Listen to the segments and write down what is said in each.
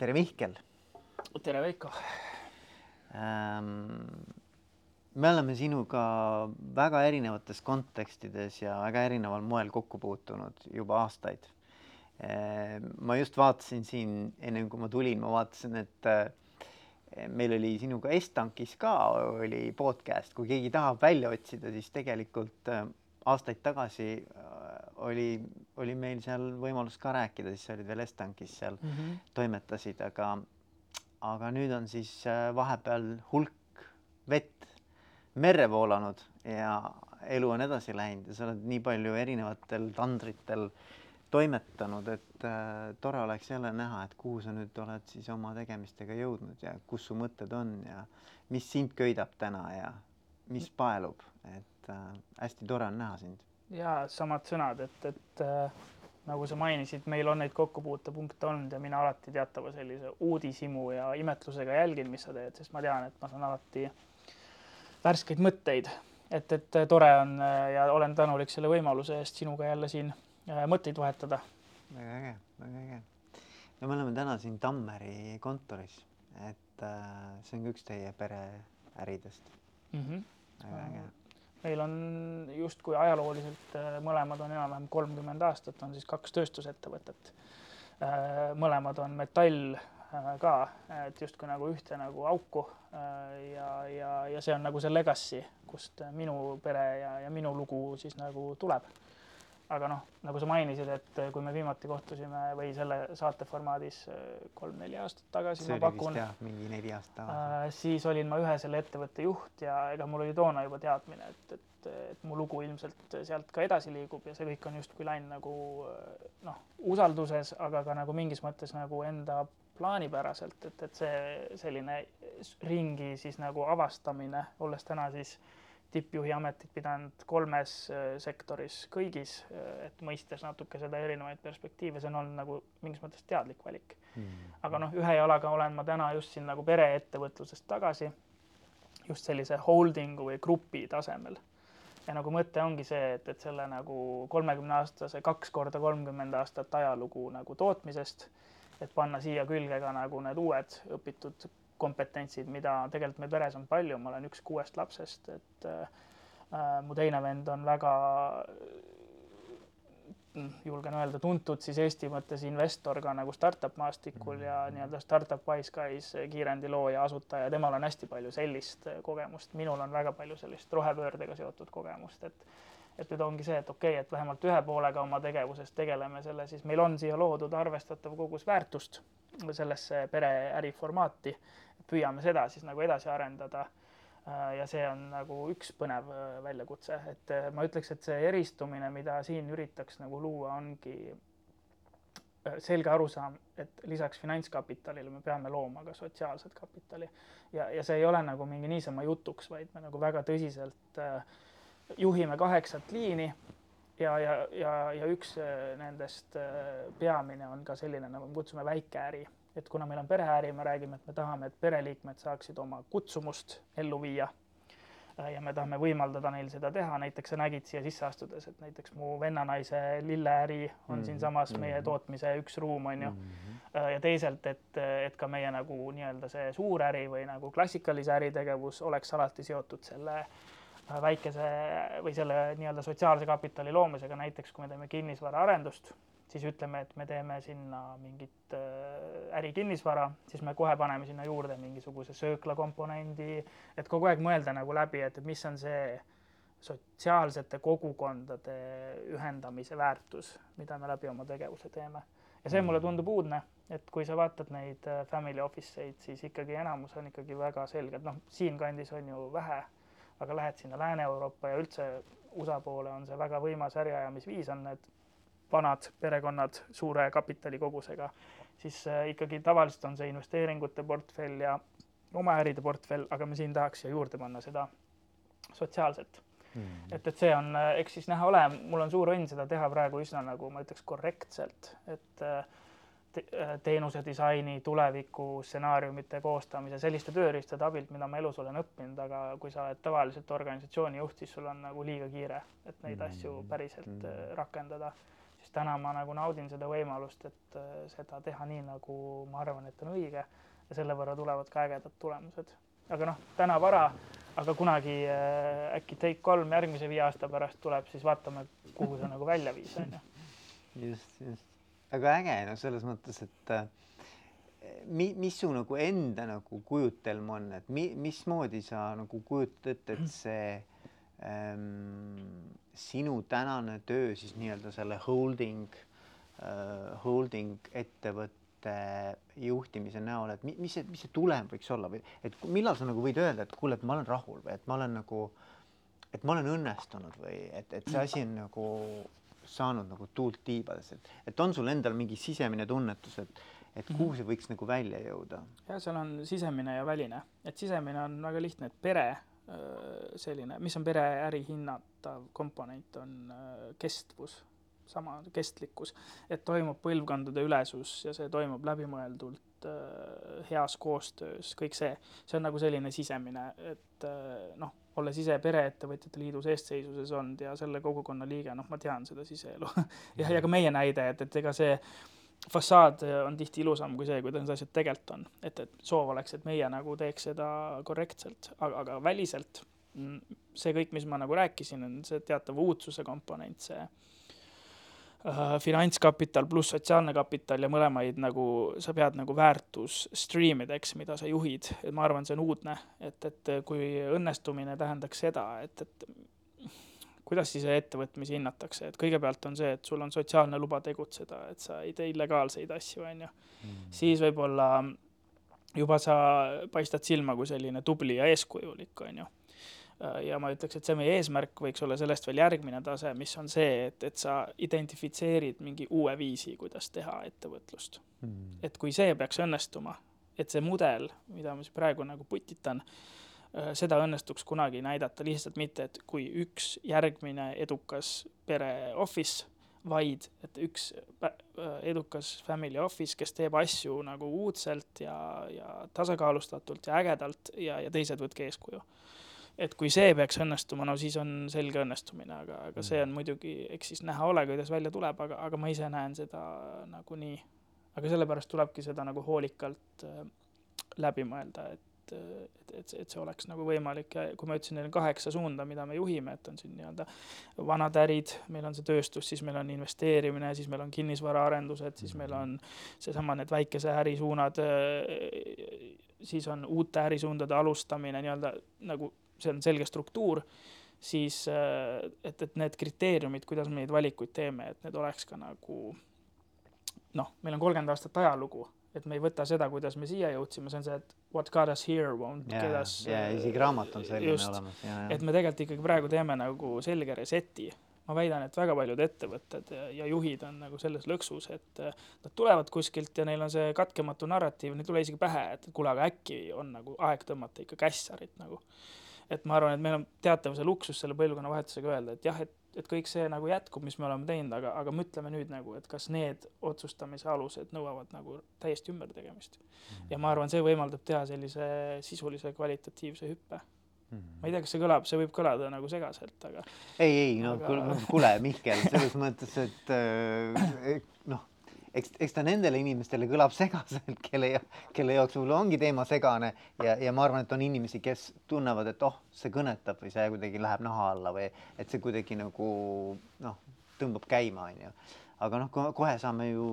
tere, Mihkel tere, Veiko ähm,. me oleme sinuga väga erinevates kontekstides ja väga erineval moel kokku puutunud juba aastaid ähm,. ma just vaatasin siin ennem kui ma tulin, ma vaatasin, et äh, meil oli sinuga Estankis ka oli podcast, kui keegi tahab välja otsida, siis tegelikult äh, aastaid tagasi äh, oli, oli meil seal võimalus ka rääkida, siis sa olid veel Estankis seal mm, -hmm. toimetasid, aga aga nüüd on siis äh, vahepeal hulk vett merre voolanud ja elu on edasi läinud ja sa oled nii palju erinevatel tandritel toimetanud, et äh, tore oleks jälle näha, et kuhu sa nüüd oled siis oma tegemistega jõudnud ja kus su mõtted on ja mis sind köidab täna ja mis paelub, et äh, hästi tore on näha sind. Ja samad sõnad, et, et äh nagu sa mainisid, meil on neid kokkupuutepunkte olnud ja mina alati teatava sellise uudishimu ja imetlusega jälgin, mis sa teed, sest ma tean, et ma saan alati värskeid mõtteid, et, et tore on ja olen tänulik selle võimaluse eest sinuga jälle siin äh, mõtteid vahetada. väga äge, väga äge. no me oleme täna siin Tammeri kontoris, et äh, see on ka üks teie pereäridest mm. -hmm. väga äge meil on justkui ajalooliselt äh, mõlemad on enam-vähem kolmkümmend aastat, on siis kaks tööstusettevõtet. Äh, mõlemad on metall äh, ka, et justkui nagu ühte nagu auku ja, ja, ja see on nagu see legacy, kust minu pere ja, ja minu lugu siis nagu tuleb aga noh, nagu sa mainisid, et kui me viimati kohtusime või selle saate formaadis äh, kolm-neli aastat tagasi, ma pakun, mingi neli aastat äh,, siis olin ma ühe selle ettevõtte juht ja ega mul oli toona juba teadmine, et, et, et mu lugu ilmselt sealt ka edasi liigub ja see kõik on justkui läinud nagu noh, usalduses, aga ka nagu mingis mõttes nagu enda plaanipäraselt, et, et see selline ringi siis nagu avastamine, olles täna siis äh, tippjuhi ametit pidanud kolmes äh, sektoris kõigis, äh, et mõistes natuke seda erinevaid perspektiive, see on olnud nagu mingis mõttes teadlik valik mm.. aga noh, ühe jalaga olen ma täna just siin nagu pereettevõtlusest tagasi, just sellise holding'u või grupi tasemel. ja nagu mõte ongi see, et, et selle nagu kolmekümne aastase, kaks korda kolmkümmend aastat ajalugu nagu tootmisest, et panna siia külge ka nagu need uued õpitud kompetentsid, mida tegelikult meil peres on palju, ma olen üks kuuest lapsest, et äh, mu teine vend on väga mm, julgen öelda, tuntud siis Eesti mõttes investor ka nagu startup maastikul ja mm. nii-öelda Startup Wiseguys kiirendi looja, asutaja, temal on hästi palju sellist kogemust, minul on väga palju sellist rohepöördega seotud kogemust, et et nüüd ongi see, et okei okay,, et vähemalt ühe poolega oma tegevusest tegeleme selle, siis meil on siia loodud arvestatav kogus väärtust sellesse pereäri formaati püüame seda siis nagu edasi arendada. Äh, ja see on nagu üks põnev äh, väljakutse, et äh, ma ütleks, et see eristumine, mida siin üritaks nagu luua, ongi selge arusaam, et lisaks finantskapitalile me peame looma ka sotsiaalset kapitali ja, ja see ei ole nagu mingi niisama jutuks, vaid me nagu väga tõsiselt juhime kaheksat liini ja, ja, ja, ja üks nendest peamine on ka selline, nagu me kutsume väikeäri et kuna meil on pereäri, me räägime, et me tahame, et pereliikmed saaksid oma kutsumust ellu viia äh, ja me tahame võimaldada neil seda teha, näiteks sa nägid siia sisse astudes, et näiteks mu vennanaise lilleäri on mm -hmm. siinsamas meie mhm. tootmise üks ruum, on ju mm. -hmm. ja teisalt, et, et ka meie nagu nii-öelda see suuräri või nagu klassikalise äritegevus oleks alati seotud selle äh, väikese või selle nii-öelda sotsiaalse kapitali loomisega, näiteks kui me teeme kinnisvaraarendust siis ütleme, et me teeme sinna mingit äh, ärikinnisvara, siis me kohe paneme sinna juurde mingisuguse sööklakomponendi, et kogu aeg mõelda nagu läbi, et mis on see sotsiaalsete kogukondade ühendamise väärtus, mida me läbi oma tegevuse teeme. ja see mulle mm. tundub uudne, et kui sa vaatad neid äh, family office eid, siis ikkagi enamus on ikkagi väga selged, noh, siinkandis on ju vähe, aga lähed sinna Lääne-Euroopa ja üldse USA poole on see väga võimas äriajamisviis, on need vanad perekonnad suure kapitalikogusega, siis äh, ikkagi tavaliselt on see investeeringute portfell ja oma äride portfell, aga me siin tahaks siia juurde panna seda sotsiaalset mm. -hmm. et, et see on, äh, eks siis näha ole, mul on suur õnn seda teha praegu üsna nagu ma ütleks korrektselt, et äh, te, teenuse disaini, tuleviku stsenaariumite koostamise, selliste tööriistade abilt, mida ma elus olen õppinud, aga kui sa oled tavaliselt organisatsiooni juht, siis sul on nagu liiga kiire, et neid mm -hmm. asju päriselt rakendada siis täna ma nagu naudin seda võimalust, et äh, seda teha nii, nagu ma arvan, et on õige ja selle võrra tulevad ka ägedad tulemused. aga noh, täna vara, aga kunagi äh, äkki Take kolm järgmise viie aasta pärast tuleb, siis vaatame, kuhu see nagu välja viis, on ju. just, just. väga äge, no selles mõttes, et äh, mi-, mis su nagu enda nagu kujutelm on, et mi-, mismoodi sa nagu kujutad ette, et see ähm, sinu tänane töö siis nii-öelda selle holding äh,, holding ettevõtte juhtimise näol, et mi, mis see, mis see tulem võiks olla või et millal sa nagu võid öelda, et kuule, et ma olen rahul või et ma olen nagu, et ma olen õnnestunud või et, et see asi on nagu saanud nagu tuult tiibades, et, et on sul endal mingi sisemine tunnetus, et et kuhu see võiks nagu välja jõuda? ja seal on sisemine ja väline, et sisemine on väga lihtne, et pere selline, mis on pereäri hinnatav komponent, on kestvus, sama kestlikkus, et toimub põlvkondade ülesus ja see toimub läbimõeldult, heas koostöös, kõik see, see on nagu selline sisemine, et noh, olles ise Pereettevõtjate Liidus eestseisuses olnud ja selle kogukonna liige, noh, ma tean seda siseelu ja, ja ka meie näide, et, et ega see fassaad on tihti ilusam kui see, kuidas need asjad tegelikult on. et, et soov oleks, et meie nagu teeks seda korrektselt, aga, aga väliselt see kõik, mis ma nagu rääkisin, on see teatav uudsuse komponent, see äh, finantskapital pluss sotsiaalne kapital ja mõlemaid nagu sa pead nagu väärtus streamideks, mida sa juhid, et ma arvan, see on uudne, et, et kui õnnestumine tähendaks seda, et, et kuidas siis ettevõtmisi hinnatakse, et kõigepealt on see, et sul on sotsiaalne luba tegutseda, et sa ei tee illegaalseid asju, on ju. Mm. siis võib-olla juba sa paistad silma kui selline tubli ja eeskujulik, on ju. Ja ma ütleks, et see meie eesmärk võiks olla sellest veel järgmine tase, mis on see, et, et sa identifitseerid mingi uue viisi, kuidas teha ettevõtlust mm.. et kui see peaks õnnestuma, et see mudel, mida ma siis praegu nagu putitan, Äh, seda õnnestuks kunagi näidata lihtsalt mitte, et kui üks järgmine edukas pere office, vaid et üks äh, edukas family office, kes teeb asju nagu uudselt ja, ja tasakaalustatult ja ägedalt ja, ja teised võtke eeskuju. Et kui see peaks õnnestuma, no siis on selge õnnestumine, aga, aga see on muidugi, eks siis näha ole, kuidas välja tuleb, aga, aga ma ise näen seda nagunii. aga sellepärast tulebki seda nagu hoolikalt äh, läbi mõelda, et et, et, et see oleks nagu võimalik. Ja kui ma ütlesin, neil on kaheksa suunda, mida me juhime, et on siin nii-öelda vanad ärid, meil on see tööstus, siis meil on investeerimine, siis meil on kinnisvaraarendused, siis meil on seesama need väikese ärisuunad, siis on uute ärisuundade alustamine nii-öelda nagu see on selge struktuur, siis et, et need kriteeriumid, kuidas me neid valikuid teeme, et need oleks ka nagu noh, meil on kolmkümmend aastat ajalugu et me ei võta seda, kuidas me siia jõudsime, see on see, et what got us here won't yeah, get us. ja isegi raamat on selline just, olemas. et me tegelikult ikkagi praegu teeme nagu selge reset'i. ma väidan, et väga paljud ettevõtted ja, ja juhid on nagu selles lõksus, et äh, nad tulevad kuskilt ja neil on see katkematu narratiiv, neil ei tule isegi pähe, et kuule, aga äkki on nagu aeg tõmmata ikka kässarit nagu. Et ma arvan, et meil on teatav see luksus selle põlvkonnavahetusega öelda, et jah, et et kõik see nagu jätkub, mis me oleme teinud, aga, aga mõtleme nüüd nagu, et kas need otsustamise alused nõuavad nagu täiesti ümbertegemist mm. -hmm. ja ma arvan, see võimaldab teha sellise sisulise kvalitatiivse hüppe mm. -hmm. ma ei tea, kas see kõlab, see võib kõlada nagu segaselt, aga. ei, ei no aga... kuule, Mihkel, selles mõttes, et äh, noh eks, eks ta nendele inimestele kõlab segaselt, kelle, kelle jaoks võib-olla ongi teema segane ja, ja ma arvan, et on inimesi, kes tunnevad, et oh, see kõnetab või see kuidagi läheb naha alla või et see kuidagi nagu noh, tõmbab käima, onju. aga noh, kohe saame ju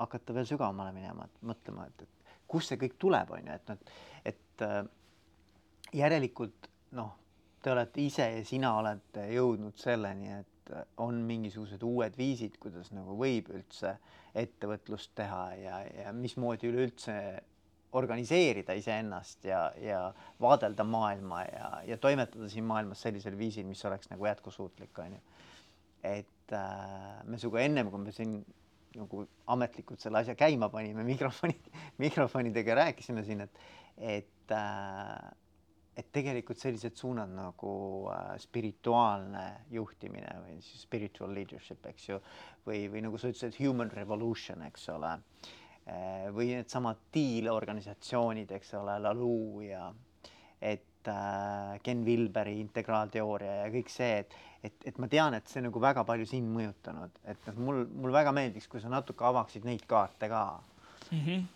hakata veel sügavamale minema, et mõtlema, et, et kust see kõik tuleb, onju, et noh, et äh, järelikult noh, te olete ise ja sina olete jõudnud selleni, et on mingisugused uued viisid, kuidas nagu võib üldse ettevõtlust teha ja, ja mismoodi üleüldse organiseerida iseennast ja, ja vaadelda maailma ja, ja toimetada siin maailmas sellisel viisil, mis oleks nagu jätkusuutlik, on ju. et äh, me sinuga ennem, kui me siin nagu ametlikult selle asja käima panime, mikrofoni, mikrofonidega rääkisime siin, et, et äh, et tegelikult sellised suunad nagu äh, spirituaalne juhtimine või siis spiritual leadership, eks ju, või, või nagu sa ütlesid, human revolution, eks ole äh,, või needsamad diilorganisatsioonid, eks ole, Lalu ja et äh, Ken Wilberi integraalteooria ja kõik see, et, et, et ma tean, et see nagu väga palju sind mõjutanud, et noh, mul, mul väga meeldiks, kui sa natuke avaksid neid kaarte ka mm. -hmm.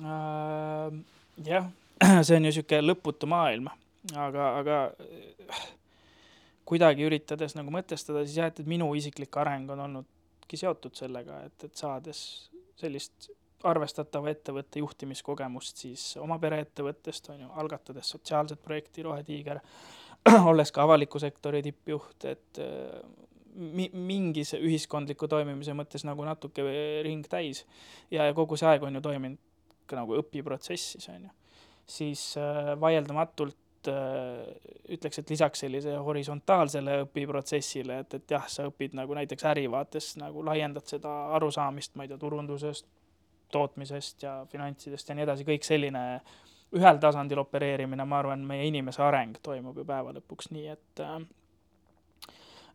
Uh, jah, see on ju niisugune lõputu maailm, aga, aga äh, kuidagi üritades nagu mõtestada, siis jah, et, et minu isiklik areng on olnudki seotud sellega, et, et saades sellist arvestatava ettevõtte juhtimiskogemust siis oma pereettevõttest, on ju, algatades sotsiaalset projekti Rohetiiger, olles ka avaliku sektori tippjuht, et äh, mi-, mingis ühiskondliku toimimise mõttes nagu natuke ring täis. ja, ja kogu see aeg on ju toiminud ka nagu õpiprotsessis, on ju. Siis äh, vaieldamatult äh, ütleks, et lisaks sellise horisontaalsele õpiprotsessile, et, et jah, sa õpid nagu näiteks ärivaates nagu laiendad seda arusaamist, ma ei tea, turundusest, tootmisest ja finantsidest ja nii edasi, kõik selline ühel tasandil opereerimine, ma arvan, meie inimese areng toimub ju päeva lõpuks nii, et äh,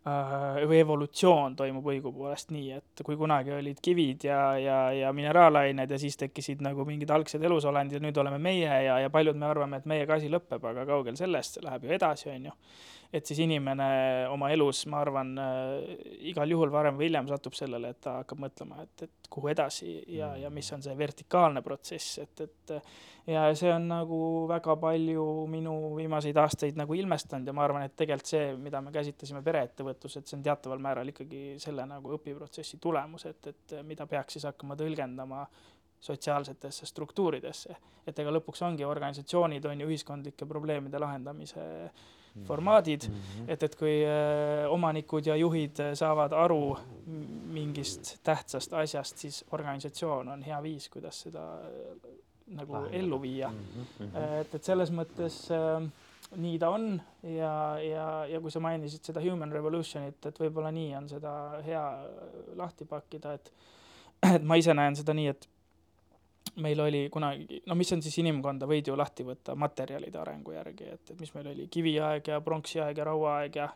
või evolutsioon toimub õigupoolest nii, et kui kunagi olid kivid ja, ja, ja mineraalained ja siis tekkisid nagu mingid algsed elusolendid ja nüüd oleme meie ja, ja paljud me arvame, et meiega asi lõpeb, aga kaugel sellest, see läheb ju edasi, on ju et siis inimene oma elus, ma arvan äh,, igal juhul varem või hiljem satub sellele, et ta hakkab mõtlema, et, et kuhu edasi ja, ja mis on see vertikaalne protsess, et, et ja see on nagu väga palju minu viimaseid aastaid nagu ilmestanud ja ma arvan, et tegelikult see, mida me käsitlesime pereettevõtlus, et see on teataval määral ikkagi selle nagu õpiprotsessi tulemus, et, et mida peaks siis hakkama tõlgendama sotsiaalsetesse struktuuridesse. et ega lõpuks ongi organisatsioonid on ju ühiskondlike probleemide lahendamise äh, formaadid mm, -hmm. et, et kui äh, omanikud ja juhid äh, saavad aru mingist tähtsast asjast, siis organisatsioon on hea viis, kuidas seda äh, nagu Lahendada. ellu viia mm. -hmm. et, et selles mõttes äh, nii ta on ja, ja, ja kui sa mainisid seda human revolution'it, et võib-olla nii on seda hea lahti pakkida, et et ma ise näen seda nii, et meil oli kunagi, no mis on siis inimkonda, võid ju lahti võtta materjalide arengu järgi, et, et mis meil oli, kiviaeg ja pronksiaeg ja rauaaeg ja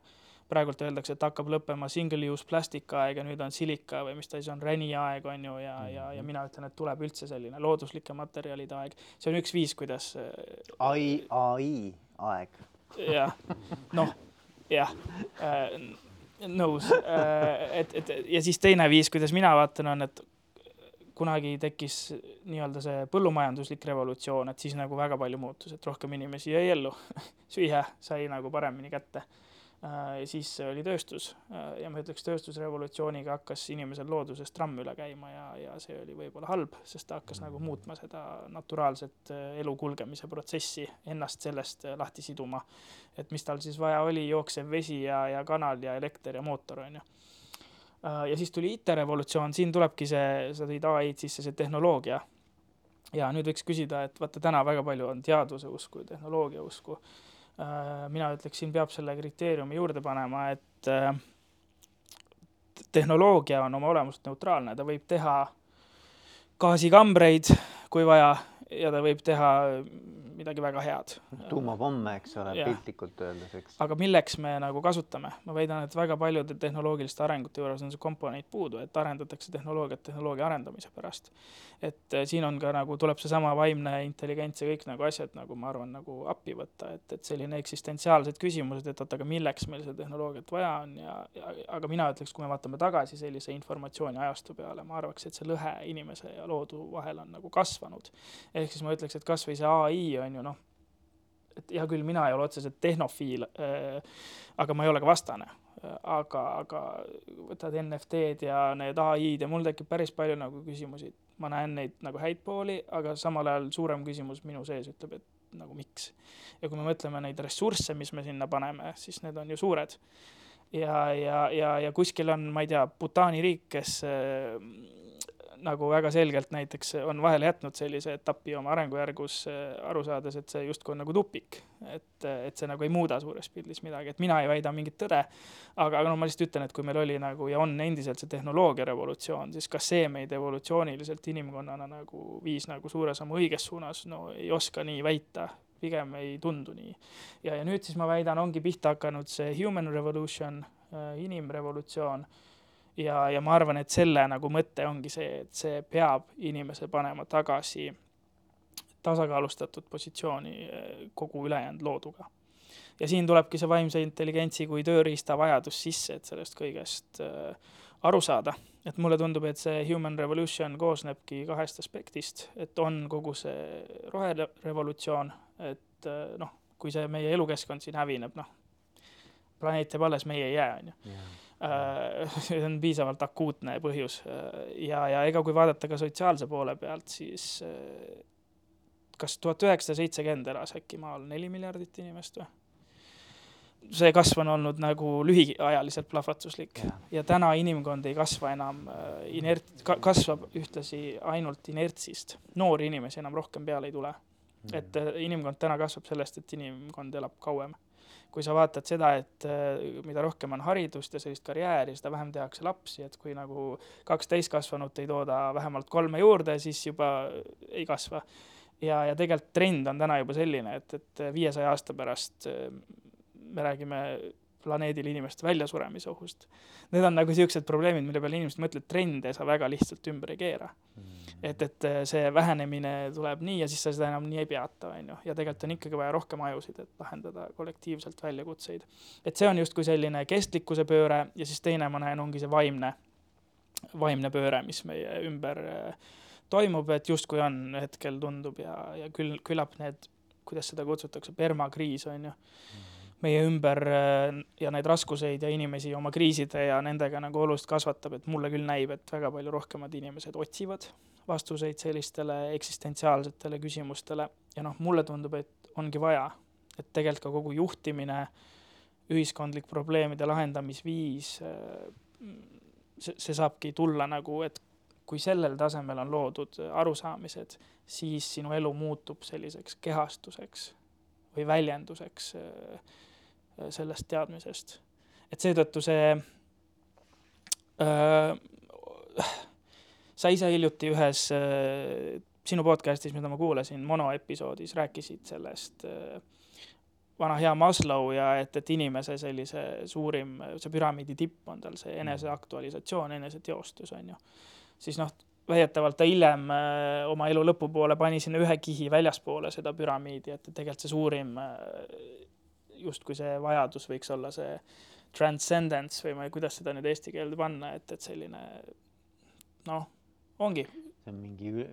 praegult öeldakse, et hakkab lõppema single-use plastikaeg ja nüüd on silika või mis ta siis on, räniaeg on ju, ja, ja, ja mina ütlen, et tuleb üldse selline looduslike materjalide aeg. see on üks viis, kuidas ai, ai aeg. jah, noh, jah äh,, nõus äh,, et, et ja siis teine viis, kuidas mina vaatan, on, et kunagi tekkis nii-öelda see põllumajanduslik revolutsioon, et siis nagu väga palju muutus, et rohkem inimesi jäi ellu süüa sai nagu paremini kätte. Äh, siis oli tööstus äh, ja ma ütleks, tööstusrevolutsiooniga hakkas inimesel loodusest tramm üle käima ja, ja see oli võib-olla halb, sest ta hakkas nagu muutma seda naturaalset äh, elu kulgemise protsessi, ennast sellest lahti siduma. et mis tal siis vaja oli, jooksev vesi ja, ja kanal ja elekter ja mootor, on ju Äh, ja siis tuli IT-revolutsioon, siin tulebki see, sa tõid ai-d sisse, see tehnoloogia. ja nüüd võiks küsida, et vaata, täna väga palju on teaduse usku ja tehnoloogia usku. Äh, mina ütleks, siin peab selle kriteeriumi juurde panema, et äh, tehnoloogia on oma olemuselt neutraalne, ta võib teha gaasikambreid, kui vaja, ja ta võib teha midagi väga head. tuumapomme, eks ole, piltlikult öeldes, eks. aga milleks me nagu kasutame, ma väidan, et väga paljude tehnoloogiliste arengute juures on see komponent puudu, et arendatakse tehnoloogiat tehnoloogia arendamise pärast. et äh, siin on ka nagu tuleb seesama vaimne intelligents ja kõik nagu asjad nagu ma arvan, nagu appi võtta, et, et selline eksistentsiaalsed küsimused, et oot, aga milleks meil seda tehnoloogiat vaja on ja, ja aga mina ütleks, kui me vaatame tagasi sellise informatsiooni ajastu peale, ma arvaks, et see lõhe inimese ja loodu vahel on nagu kasvanud. ehk siis ma ütleks, et kasvõi see ai on on ju noh, et hea küll, mina ei ole otseselt tehnofiil äh,, aga ma ei ole ka vastane aga, aga võtad NFT-d ja need ai-d ja mul tekib päris palju nagu küsimusi. ma näen neid nagu häid pooli, aga samal ajal suurem küsimus minu sees ütleb, et nagu miks. ja kui me mõtleme neid ressursse, mis me sinna paneme, siis need on ju suured. ja, ja, ja, ja kuskil on, ma ei tea, Bhutani riik, kes äh, nagu väga selgelt näiteks on vahele jätnud sellise etapi oma arengujärgus, äh, aru saades, et see justkui on nagu tupik. et, et see nagu ei muuda suures pildis midagi, et mina ei väida mingit tõde, aga, aga no ma lihtsalt ütlen, et kui meil oli nagu ja on endiselt see tehnoloogia revolutsioon, siis kas see meid evolutsiooniliselt inimkonnana nagu viis nagu suure sammu õiges suunas, no ei oska nii väita pigem ei tundu nii. ja, ja nüüd siis ma väidan, ongi pihta hakanud see human revolution, äh, inimrevolutsioon ja, ja ma arvan, et selle nagu mõte ongi see, et see peab inimese panema tagasi tasakaalustatud positsiooni eh, kogu ülejäänud looduga. Ja siin tulebki see vaimse intelligentsi kui tööriista vajadus sisse, et sellest kõigest äh, aru saada. et mulle tundub, et see human revolution koosnebki kahest aspektist, et on kogu see roherevolutsioon, et äh, noh, kui see meie elukeskkond siin hävineb, noh, planeet jääb alles, meie ei jää, on ju see on piisavalt akuutne põhjus ja, ja ega kui vaadata ka sotsiaalse poole pealt, siis kas tuhat üheksasada seitsekümmend elas äkki maal neli miljardit inimest või? see kasv on olnud nagu lühiajaliselt plahvatuslik ja, ja täna inimkond ei kasva enam äh, inert- ka,, kasvab ühtlasi ainult inertsist. noori inimesi enam rohkem peale ei tule mm.. et äh, inimkond täna kasvab sellest, et inimkond elab kauem. Kui sa vaatad seda, et äh, mida rohkem on haridust ja sellist karjääri, seda vähem tehakse lapsi, et kui nagu kaks täiskasvanut ei tooda vähemalt kolme juurde, siis juba ei kasva. ja, ja tegelikult trend on täna juba selline, et, et viiesaja aasta pärast me räägime planeedil inimeste väljasuremise ohust. Need on nagu niisugused probleemid, mille peale inimesed mõtlevad, trende sa väga lihtsalt ümber ei keera. Mm.. et, et see vähenemine tuleb nii ja siis sa seda enam nii ei peata, on ju, ja tegelikult on ikkagi vaja rohkem ajusid, et lahendada kollektiivselt väljakutseid. et see on justkui selline kestlikkuse pööre ja siis teine, ma näen, ongi see vaimne, vaimne pööre, mis meie ümber äh, toimub, et justkui on hetkel tundub ja, ja küll, küllap need, kuidas seda kutsutakse, permakriis, on ju mm meie ümber äh, ja neid raskuseid ja inimesi oma kriiside ja nendega nagu oluliselt kasvatab, et mulle küll näib, et väga palju rohkemad inimesed otsivad vastuseid sellistele eksistentsiaalsetele küsimustele. Ja noh, mulle tundub, et ongi vaja, et tegelikult ka kogu juhtimine, ühiskondlik probleemide lahendamisviis, äh, see, see saabki tulla nagu, et kui sellel tasemel on loodud arusaamised, siis sinu elu muutub selliseks kehastuseks või väljenduseks äh, sellest teadmisest. et seetõttu see äh, sa ise hiljuti ühes äh, sinu podcast'is, mida ma kuulasin, monoepisoodis, rääkisid sellest äh, vana hea Maslow ja et, et inimese sellise suurim, see püramiidi tipp on tal see eneseaktualisatsioon, eneseteostus, on ju. siis noh, väidetavalt ta hiljem äh, oma elu lõpupoole pani sinna ühe kihi väljaspoole seda püramiidi, et tegelikult see suurim äh, justkui see vajadus võiks olla see transcendence või ma ei, kuidas seda nüüd eesti keelde panna, et, et selline noh, ongi. see on mingi,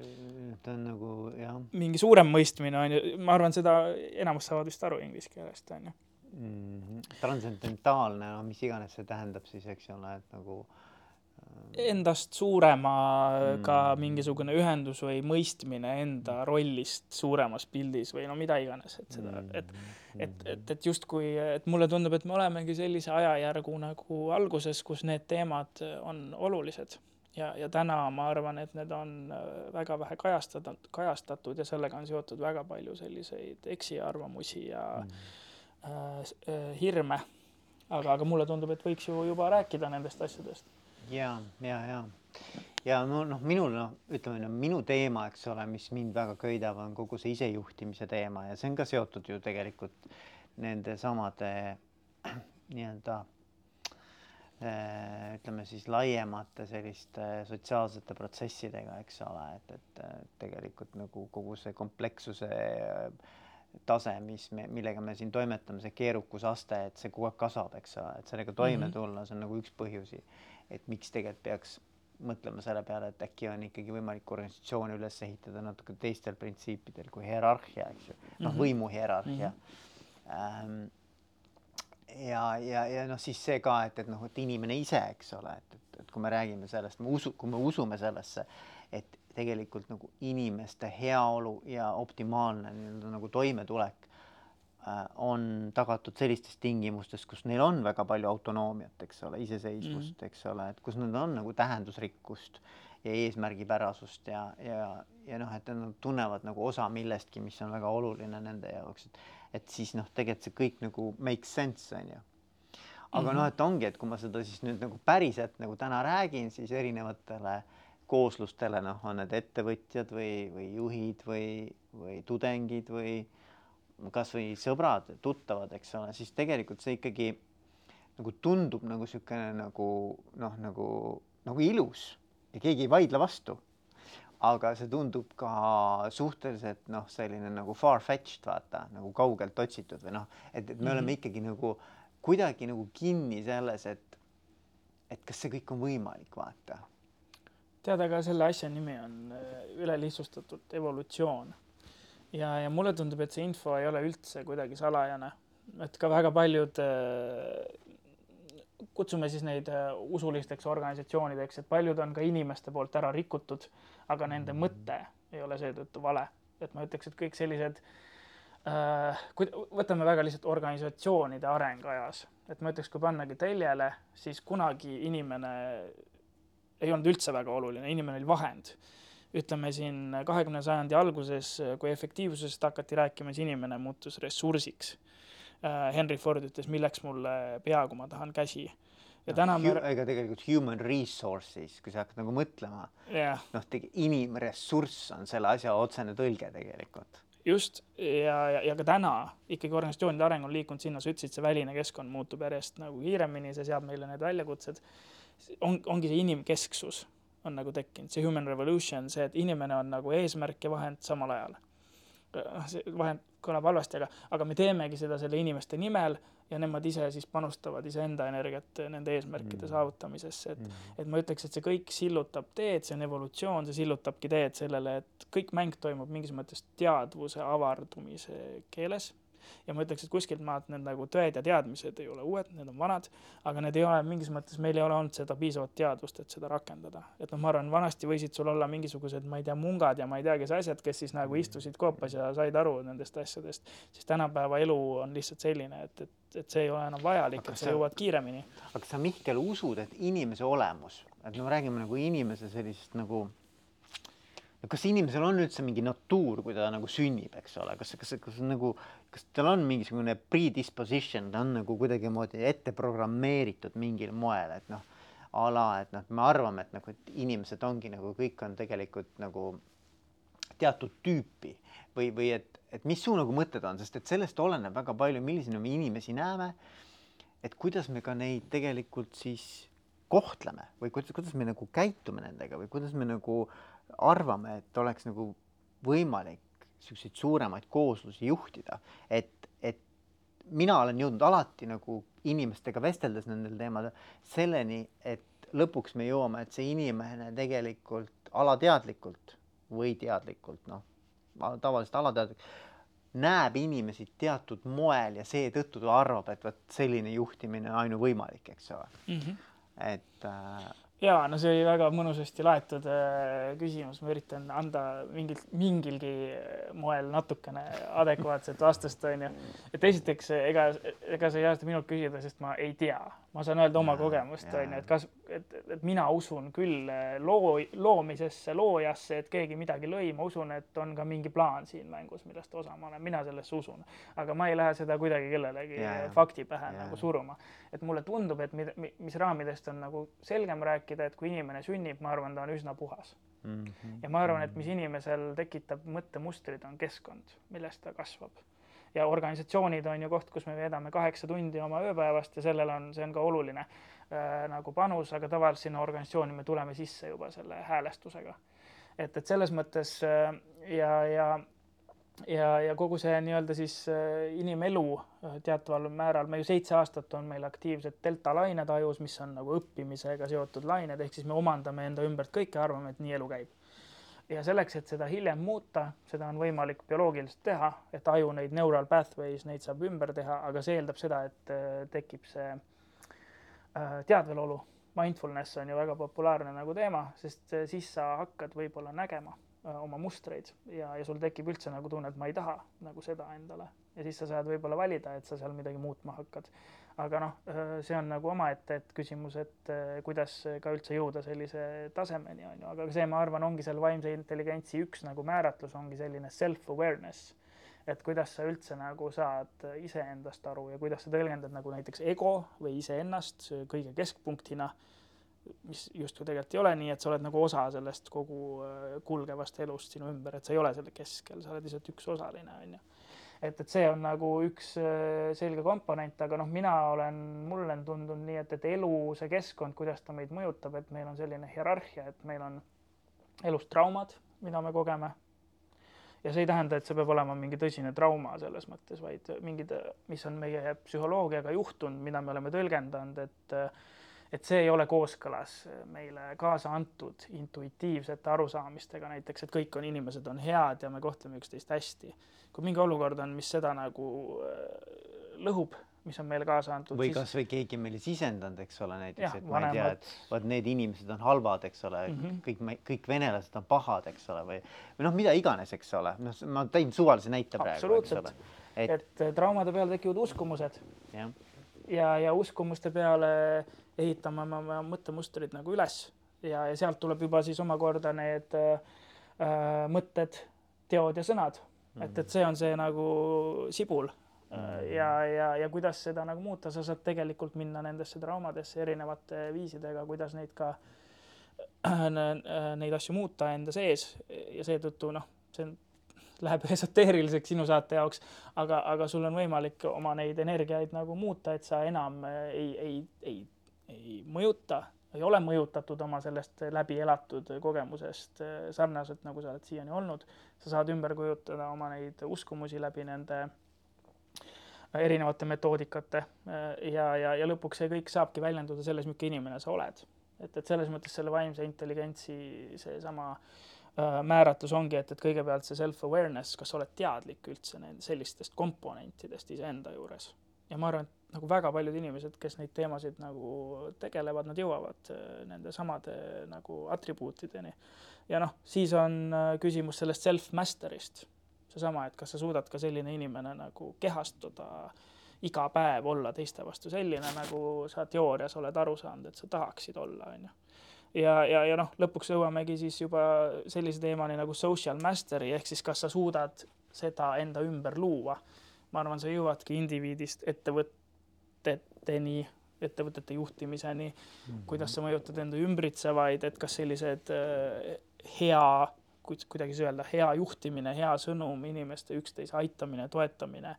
ta on nagu jah. mingi suurem mõistmine on ju, ma arvan, seda enamus saavad vist aru inglise keelest on ju mm transcendentaalne, no mis iganes see tähendab siis, eks ole, et nagu äh, endast suuremaga mm. mingisugune ühendus või mõistmine enda rollist suuremas pildis või no mida iganes, et seda, mm. et, et, et, et justkui, et mulle tundub, et me olemegi sellise ajajärgu nagu alguses, kus need teemad on olulised ja, ja täna ma arvan, et need on äh, väga vähe kajastatud, kajastatud ja sellega on seotud väga palju selliseid eksiarvamusi ja mm. äh, hirme. aga, aga mulle tundub, et võiks ju juba rääkida nendest asjadest ja, ja, ja, ja no noh, minul noh, ütleme no, minu teema, eks ole, mis mind väga köidab, on kogu see isejuhtimise teema ja see on ka seotud ju tegelikult nende samade nii-öelda äh, ütleme siis laiemate selliste sotsiaalsete protsessidega, eks ole, et, et tegelikult nagu kogu see komplekssuse tase, mis me, millega me siin toimetame, see keerukusaste, et see kogu aeg kasvab, eks ole, et sellega toime mhm. tulla, see on nagu üks põhjusi et miks tegelikult peaks mõtlema selle peale, et äkki on ikkagi võimalik organisatsiooni üles ehitada natuke teistel printsiipidel kui hierarhia, eks ju, noh, mhm. võimu hierarhia mm. -hmm. ja, ja, ja noh, siis see ka, et, et noh, et inimene ise, eks ole, et, et, et kui me räägime sellest, me usu, kui me usume sellesse, et tegelikult nagu inimeste heaolu ja optimaalne nii-öelda nagu toimetulek on tagatud sellistes tingimustes, kus neil on väga palju autonoomiat, eks ole, iseseisvust mm., eks ole, et kus nad on nagu tähendusrikkust ja eesmärgipärasust ja, ja, ja noh, et nad tunnevad nagu osa millestki, mis on väga oluline nende jaoks, et et siis noh, tegelikult see kõik nagu makes sense on ju. aga mm -hmm. noh, et ongi, et kui ma seda siis nüüd nagu päriselt nagu täna räägin, siis erinevatele kooslustele, noh, on need ettevõtjad või, või juhid või, või tudengid või kasvõi sõbrad, tuttavad, eks ole, siis tegelikult see ikkagi nagu tundub nagu niisugune nagu noh, nagu, nagu ilus ja keegi ei vaidle vastu. aga see tundub ka suhteliselt noh, selline nagu far-fetched vaata nagu kaugelt otsitud või noh, et, et me mm -hmm. oleme mhm. ikkagi nagu kuidagi nagu kinni selles, et, et kas see kõik on võimalik, vaata. tead, aga selle asja nimi on äh, ülelihtsustatult evolutsioon ja, ja mulle tundub, et see info ei ole üldse kuidagi salajane, et ka väga paljud äh, kutsume siis neid äh, usulisteks organisatsioonideks, et paljud on ka inimeste poolt ära rikutud, aga nende mm. mõte ei ole seetõttu vale. et ma ütleks, et kõik sellised äh,, kui võtame väga lihtsalt organisatsioonide areng ajas, et ma ütleks, kui pannagi teljele, siis kunagi inimene ei olnud üldse väga oluline, inimene oli vahend. Ütleme siin kahekümne sajandi alguses, kui efektiivsusest hakati rääkima, siis inimene muutus ressursiks Äh, Henry Ford ütles, milleks mulle pea, kui ma tahan käsi. ja no, täna me. ega tegelikult human resources, kui sa hakkad nagu mõtlema yeah., noh, inimressurss on selle asja otsene tõlge tegelikult. just ja, ja, ja ka täna ikkagi organisatsioonide areng on liikunud sinna, sa ütlesid, see väline keskkond muutub järjest nagu kiiremini, see seab meile need väljakutsed. on, ongi see inimkesksus on nagu tekkinud, see human revolution, see, et inimene on nagu eesmärk ja vahend samal ajal. see vahend kõlab halvasti, aga, aga me teemegi seda selle inimeste nimel ja nemad ise siis panustavad iseenda energiat nende eesmärkide mm. saavutamisesse, et mm., et ma ütleks, et see kõik sillutab teed, see on evolutsioon, see sillutabki teed sellele, et kõik mäng toimub mingis mõttes teadvuse avardumise keeles ja ma ütleks, et kuskilt maalt need nagu tõed ja teadmised ei ole uued, need on vanad, aga need ei ole mingis mõttes, meil ei ole olnud seda piisavat teadvust, et seda rakendada. et noh, ma arvan, vanasti võisid sul olla mingisugused, ma ei tea, mungad ja ma ei tea, kes asjad, kes siis nagu istusid koopas ja said aru nendest asjadest, siis tänapäeva elu on lihtsalt selline, et, et, et see ei ole enam vajalik, et sa jõuad kiiremini. aga sa, Mihkel, usud, et inimese olemus, et no räägime nagu inimese sellisest nagu kas inimesel on üldse mingi natuur, kui ta nagu sünnib, eks ole, kas, kas, kas nagu, kas tal on mingisugune predisposition, ta on nagu kuidagimoodi ette programmeeritud mingil moel, et noh, a la, et noh, me arvame, et nagu, et inimesed ongi nagu kõik on tegelikult nagu teatud tüüpi või, või et, et mis su nagu mõtted on, sest et sellest oleneb väga palju, millisena me inimesi näeme. et kuidas me ka neid tegelikult siis kohtleme või kuidas, kuidas me nagu käitume nendega või kuidas me nagu äh, arvame, et oleks nagu võimalik niisuguseid suuremaid kooslusi juhtida, et, et mina olen jõudnud alati nagu inimestega vesteldes nendel teemadel selleni, et lõpuks me jõuame, et see inimene tegelikult alateadlikult või teadlikult, noh, tavaliselt alateadlikult, näeb inimesi teatud moel ja seetõttu ta arvab, et vot selline juhtimine on ainuvõimalik, eks ole mm. -hmm. et äh, jaa, no see oli väga mõnusasti laetud äh, küsimus, ma üritan anda mingil, mingilgi moel natukene adekvaatset vastust, onju. et esiteks, ega, ega sa ei saa seda minult küsida, sest ma ei tea, ma saan öelda oma kogemust, onju, et kas, et, et mina usun küll äh, loo, loomisesse, loojasse, et keegi midagi lõi, ma usun, et on ka mingi plaan siin mängus, millest osa ma olen, mina sellesse usun. aga ma ei lähe seda kuidagi kellelegi ja, fakti pähe ja. nagu suruma. et mulle tundub, et mida, mis raamidest on nagu selgem rääkida, et kui inimene sünnib, ma arvan, ta on üsna puhas mm. -hmm. ja ma arvan, et mis inimesel tekitab mõttemustrid, on keskkond, milles ta kasvab ja organisatsioonid on ju koht, kus me veedame kaheksa tundi oma ööpäevast ja sellel on, see on ka oluline äh, nagu panus, aga tavaliselt sinna organisatsiooni me tuleme sisse juba selle häälestusega. et, et selles mõttes äh, ja, ja ja, ja kogu see nii-öelda siis äh, inimelu äh, teataval määral, me ju seitse aastat on meil aktiivsed delta lained ajus, mis on nagu õppimisega seotud lained, ehk siis me omandame enda ümbert kõike, arvame, et nii elu käib ja selleks, et seda hiljem muuta, seda on võimalik bioloogiliselt teha, et aju neid neural pathways, neid saab ümber teha, aga see eeldab seda, et äh, tekib see äh, teadvelolu. Mindfulness on ju väga populaarne nagu teema, sest äh, siis sa hakkad võib-olla nägema oma mustreid ja, ja sul tekib üldse nagu tunne, et ma ei taha nagu seda endale ja siis sa saad võib-olla valida, et sa seal midagi muutma hakkad aga noh, see on nagu omaette, et küsimus, et kuidas ka üldse jõuda sellise tasemeni, on ju, aga see, ma arvan, ongi seal vaimse intelligentsi üks nagu määratlus ongi selline self-awareness. et kuidas sa üldse nagu saad iseendast aru ja kuidas sa tõlgendad nagu näiteks ego või iseennast kõige keskpunktina, mis justkui tegelikult ei ole nii, et sa oled nagu osa sellest kogu kulgevast elust sinu ümber, et sa ei ole selle keskel, sa oled lihtsalt üks osaline, on ju et, et see on nagu üks äh, selge komponent, aga noh, mina olen, mulle on tundunud nii, et, et elu, see keskkond, kuidas ta meid mõjutab, et meil on selline hierarhia, et meil on elus traumad, mida me kogeme. ja see ei tähenda, et see peab olema mingi tõsine trauma selles mõttes, vaid mingid, mis on meie psühholoogiaga juhtunud, mida me oleme tõlgendanud, et et see ei ole kooskõlas meile kaasa antud intuitiivsete arusaamistega, näiteks, et kõik on inimesed on head ja me kohtleme üksteist hästi. kui mingi olukord on, mis seda nagu lõhub mis on meile kaasa antud. või siis... kasvõi keegi meile sisendanud, eks ole, näiteks, et ma ei tea, et vot need inimesed on halvad, eks ole mm, -hmm. kõik kõik venelased on pahad, eks ole, või, või noh, mida iganes, eks ole, noh, ma tõin suvalise näite praegu, ole. et, et eh, traumade peale tekivad uskumused. ja, ja, ja uskumuste peale ehitame me oma mõttemustrid nagu üles ja, ja sealt tuleb juba siis omakorda need äh, mõtted, teod ja sõnad mm. -hmm. et, et see on see nagu sibul Äh, ja, ja, ja kuidas seda nagu muuta, sa saad tegelikult minna nendesse traumadesse erinevate viisidega, kuidas neid ka, neid asju muuta enda sees ja seetõttu noh, see läheb esoteeriliseks sinu saate jaoks, aga, aga sul on võimalik oma neid energiaid nagu muuta, et sa enam ei, ei, ei, ei mõjuta, ei ole mõjutatud oma sellest läbi elatud kogemusest sarnaselt, nagu sa oled siiani olnud. sa saad ümber kujutada oma neid uskumusi läbi nende erinevate metoodikate äh, ja, ja, ja lõpuks see kõik saabki väljenduda selles, milline inimene sa oled. et, et selles mõttes selle vaimse intelligentsi seesama äh, määratlus ongi, et, et kõigepealt see self-awareness, kas sa oled teadlik üldse nende sellistest komponentidest iseenda juures. ja ma arvan, et nagu väga paljud inimesed, kes neid teemasid nagu tegelevad, nad jõuavad äh, nende samade nagu atribuutideni. ja noh, siis on äh, küsimus sellest self-master'ist seesama, et kas sa suudad ka selline inimene nagu kehastuda iga päev, olla teiste vastu selline, nagu sa teoorias oled aru saanud, et sa tahaksid olla, on ju. Ja, ja, ja noh, lõpuks jõuamegi siis juba sellise teemani nagu social mastery ehk siis kas sa suudad seda enda ümber luua. ma arvan, sa jõuadki indiviidist ettevõteteni, ettevõtete juhtimiseni mm, -hmm. kuidas sa mõjutad enda ümbritsevaid, et kas sellised äh, hea kuidagi öelda, hea juhtimine, hea sõnum, inimeste üksteise aitamine, toetamine,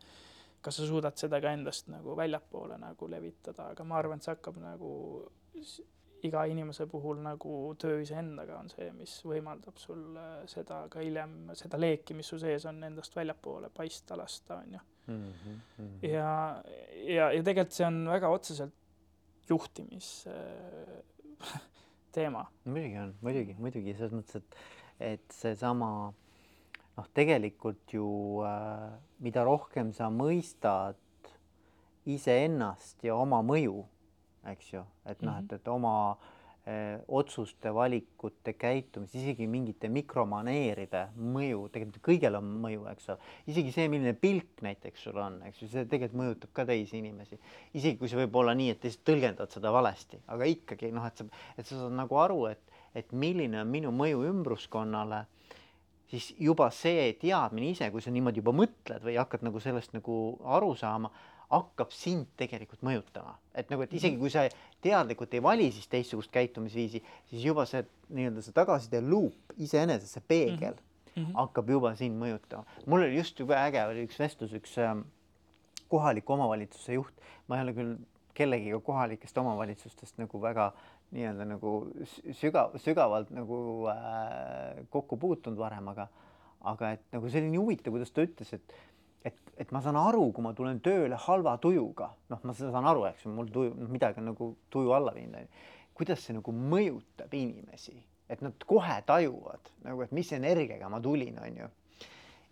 kas sa suudad seda ka endast nagu väljapoole nagu levitada, aga ma arvan, et see hakkab nagu iga inimese puhul nagu töö iseendaga on see, mis võimaldab sul seda ka hiljem, seda leeki, mis su sees on, endast väljapoole paista lasta, on ju. Mhm, mhm. ja, ja, ja tegelikult see on väga otseselt juhtimis teema. muidugi on, muidugi, muidugi selles mõttes, et et seesama noh, tegelikult ju äh, mida rohkem sa mõistad iseennast ja oma mõju, eks ju, et noh -hmm., et, et oma äh, otsuste, valikute, käitumist, isegi mingite mikromaneeride mõju, tegelikult kõigel on mõju, eks ole, isegi see, milline pilk näiteks sul on, eks ju, see tegelikult mõjutab ka teisi inimesi, isegi kui see võib olla nii, et lihtsalt tõlgendad seda valesti, aga ikkagi noh, et sa, et sa saad nagu aru, et et milline on minu mõju ümbruskonnale, siis juba see teadmine ise, kui sa niimoodi juba mõtled või hakkad nagu sellest nagu aru saama, hakkab sind tegelikult mõjutama, et nagu, et isegi kui sa teadlikult ei vali siis teistsugust käitumisviisi, siis juba see nii-öelda see tagasiside luup iseenesest, see peegel mm -hmm. hakkab juba sind mõjutama. mul oli just jube äge oli üks vestlus, üks äh, kohaliku omavalitsuse juht, ma ei ole küll kellegiga kohalikest omavalitsustest nagu väga nii-öelda nagu sügav, sügavalt nagu äh, kokku puutunud varem, aga, aga et nagu see oli nii huvitav, kuidas ta ütles, et, et, et ma saan aru, kui ma tulen tööle halva tujuga, noh, ma saan aru, eks ju, mul tuju, noh, midagi on nagu tuju alla viinud, kuidas see nagu mõjutab inimesi, et nad kohe tajuvad nagu, et mis energiaga ma tulin, onju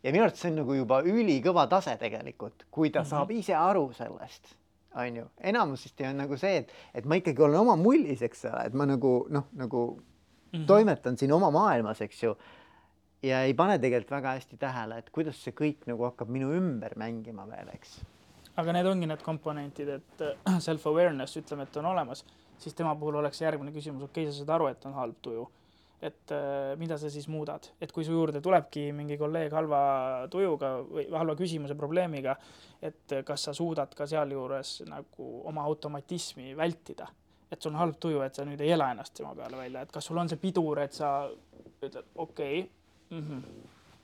ja minu arvates see on nagu juba ülikõva tase tegelikult, kui ta mm -hmm. saab ise aru sellest on ju, enamusesti on nagu see, et, et ma ikkagi olen oma mullis, eks ole, et ma nagu noh, nagu mm -hmm. toimetan siin oma maailmas, eks ju. Ja ei pane tegelikult väga hästi tähele, et kuidas see kõik nagu hakkab minu ümber mängima veel, eks. aga need ongi need komponentid, et äh, self-awareness, ütleme, et on olemas, siis tema puhul oleks järgmine küsimus, okei okay,, sa saad aru, et on halb tuju. Et äh, mida sa siis muudad, et kui su juurde tulebki mingi kolleeg halva tujuga või halva küsimuse, probleemiga, et kas sa suudad ka sealjuures nagu oma automatismi vältida, et sul on halb tuju, et sa nüüd ei ela ennast tema peale välja, et kas sul on see pidur, et sa ütled okei okay, mm, -hmm,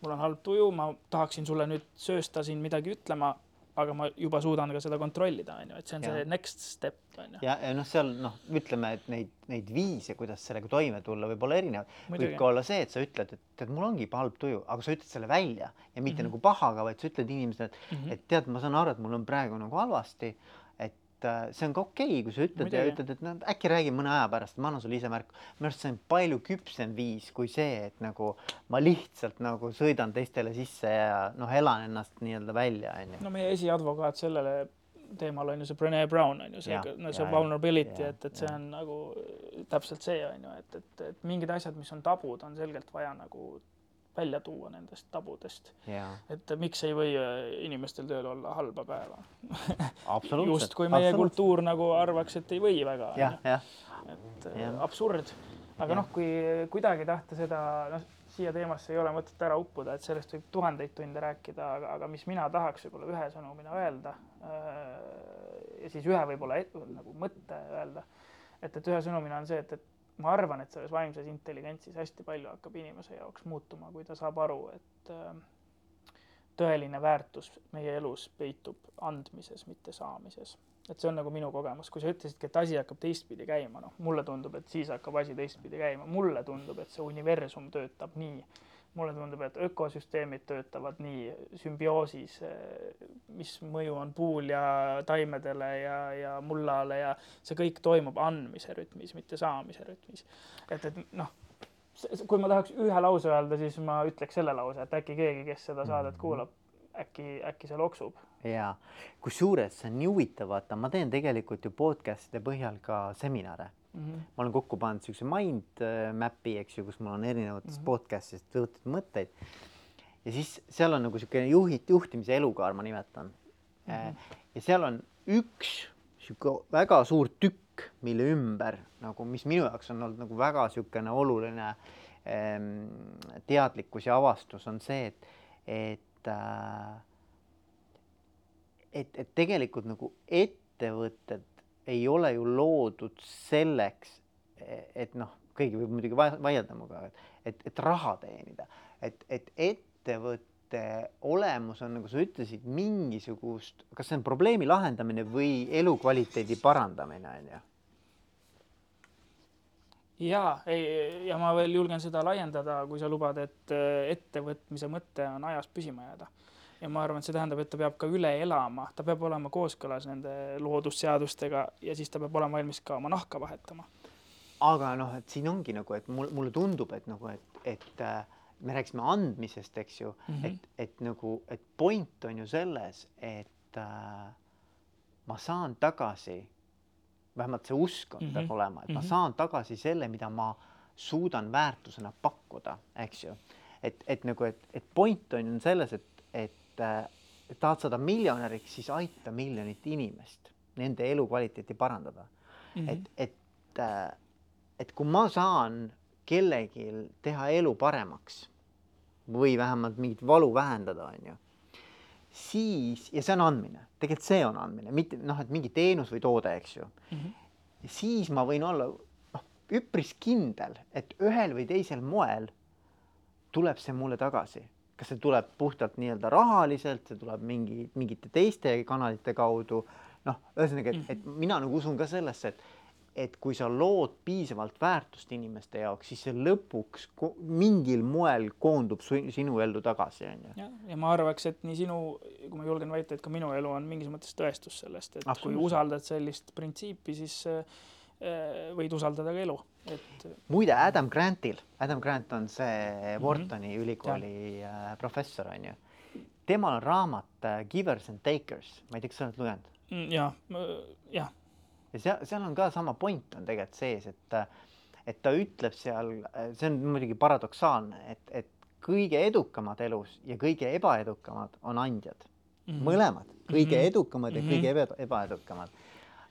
mul on halb tuju, ma tahaksin sulle nüüd söösta siin midagi ütlema, aga ma juba suudan ka seda kontrollida, on ju, et see on Ja. see next step, on ju. ja, ja noh, seal noh, ütleme, et neid, neid viise, kuidas sellega toime tulla, võib olla erinevaid. võib ka olla see, et sa ütled, et tead, mul ongi halb tuju, aga sa ütled selle välja ja mitte mm -hmm. nagu pahaga, vaid sa ütled inimesele, et mm. -hmm. et tead, ma saan aru, et mul on praegu nagu halvasti. Et äh, see on ka okei okay,, kui sa ütled ja Muidugi. ütled, et noh, äkki räägime mõne aja pärast, ma annan sulle ise märku. minu arust see on palju küpsem viis kui see, et nagu ma lihtsalt nagu sõidan teistele sisse ja noh, elan ennast nii-öelda välja, onju. no meie esiadvokaat sellele teemal on ju see Brene Brown on ju see, no see ja, vulnerability, ja, et, et see ja. on nagu täpselt see on ju, et, et, et mingid asjad, mis on tabud, on selgelt vaja nagu välja tuua nendest tabudest, jaa, et miks ei või äh, inimestel tööl olla halba päeva. justkui meie kultuur nagu arvaks, et ei või väga. jah, jah, et Jah. jah. absurd. aga Jah. noh, kui kuidagi tahta seda, noh, siia teemasse ei ole mõtet ära uppuda, et sellest võib tuhandeid tunde rääkida, aga, aga mis mina tahaks võib-olla ühe sõnumina öelda äh, ja siis ühe võib-olla et- nagu mõtte öelda, et, et ühe sõnumina on see, et, et ma arvan, et selles vaimses intelligentsis hästi palju hakkab inimese jaoks muutuma, kui ta saab aru, et äh, tõeline väärtus meie elus peitub andmises, mitte saamises. et see on nagu minu kogemus, kui sa ütlesidki, et asi hakkab teistpidi käima, noh, mulle tundub, et siis hakkab asi teistpidi käima, mulle tundub, et see universum töötab nii. Mulle tundub, et ökosüsteemid töötavad nii sümbioosis, mis mõju on puul ja taimedele ja, ja mullale ja see kõik toimub andmise rütmis, mitte saamise rütmis. et, et noh, kui ma tahaks ühe lause öelda, siis ma ütleks selle lause, et äkki keegi, kes seda saadet kuulab, äkki, äkki see loksub. jaa, kusjuures see on nii huvitav, vaata, ma teen tegelikult ju podcast'ide põhjal ka seminare mm. -hmm. ma olen kokku pannud siukse mind äh, map'i, eks ju, kus mul on erinevatest mm -hmm. podcast'ist võetud mõtteid. ja siis seal on nagu siukene juhid, juhtimise elukaar, ma nimetan mm. -hmm. ja seal on üks sihuke väga suur tükk, mille ümber nagu, mis minu jaoks on olnud nagu väga siukene oluline ähm, teadlikkus ja avastus on see, et, et äh, et, et tegelikult nagu ettevõtted ei ole ju loodud selleks, et noh, keegi võib muidugi va- vaielda minuga, et, et, et raha teenida, et, et ettevõtte olemus on, nagu sa ütlesid, mingisugust, kas see on probleemi lahendamine või elukvaliteedi parandamine, on ju? ja ei, ja ma veel julgen seda laiendada, kui sa lubad, et äh, ettevõtmise mõte on ajas püsima jääda. Ja ma arvan, et see tähendab, et ta peab ka üle elama, ta peab olema kooskõlas nende loodusseadustega ja siis ta peab olema valmis ka oma nahka vahetama. aga noh, et siin ongi nagu, et mul, mulle tundub, et nagu, et, et äh, me rääkisime andmisest, eks ju mm. -hmm. et, et nagu, et point on ju selles, et äh, ma saan tagasi, vähemalt see usk on mm, -hmm. peab Mhm. olema, et mm -hmm. ma Mhm. saan tagasi selle, mida ma suudan väärtusena pakkuda, eks ju. et, et nagu, et, et point on ju selles, et, et, äh, et tahad saada miljonäriks, siis aita miljonit inimest, nende elukvaliteeti parandada mm. -hmm. et, et, äh, et kui ma saan kellelgi teha elu paremaks või vähemalt mingit valu vähendada, on ju, siis, ja see on andmine, tegelikult see on andmine, mitte noh, et mingi teenus või toode, eks ju mm. -hmm. siis ma võin olla noh, üpris kindel, et ühel või teisel moel tuleb see mulle tagasi, kas see tuleb puhtalt nii-öelda rahaliselt, see tuleb mingi mingite teiste kanalite kaudu. noh, ühesõnaga, et, et mina nagu usun ka sellesse, et et kui sa lood piisavalt väärtust inimeste jaoks, siis see lõpuks mingil moel koondub su, sinu ellu tagasi, on ju. ja, ma arvaks, et nii sinu, kui ma julgen väita, et ka minu elu on mingis mõttes tõestus sellest, et kui usaldad sellist printsiipi, siis äh, võid usaldada ka elu, et. muide, Adam Grantil, Adam Grant on see Whartoni mm -hmm. ülikooli ja. professor, on ju. temal on raamat äh, Givers and Takers, ma ei tea, kas sa oled lugenud? ja, jah ja seal, seal on ka sama point on tegelikult sees, et, et ta ütleb seal, see on muidugi paradoksaalne, et, et kõige edukamad elus ja kõige ebaedukamad on andjad mm. -hmm. mõlemad, kõige mm -hmm. edukamad ja mm -hmm. kõige eba, ebaedukamad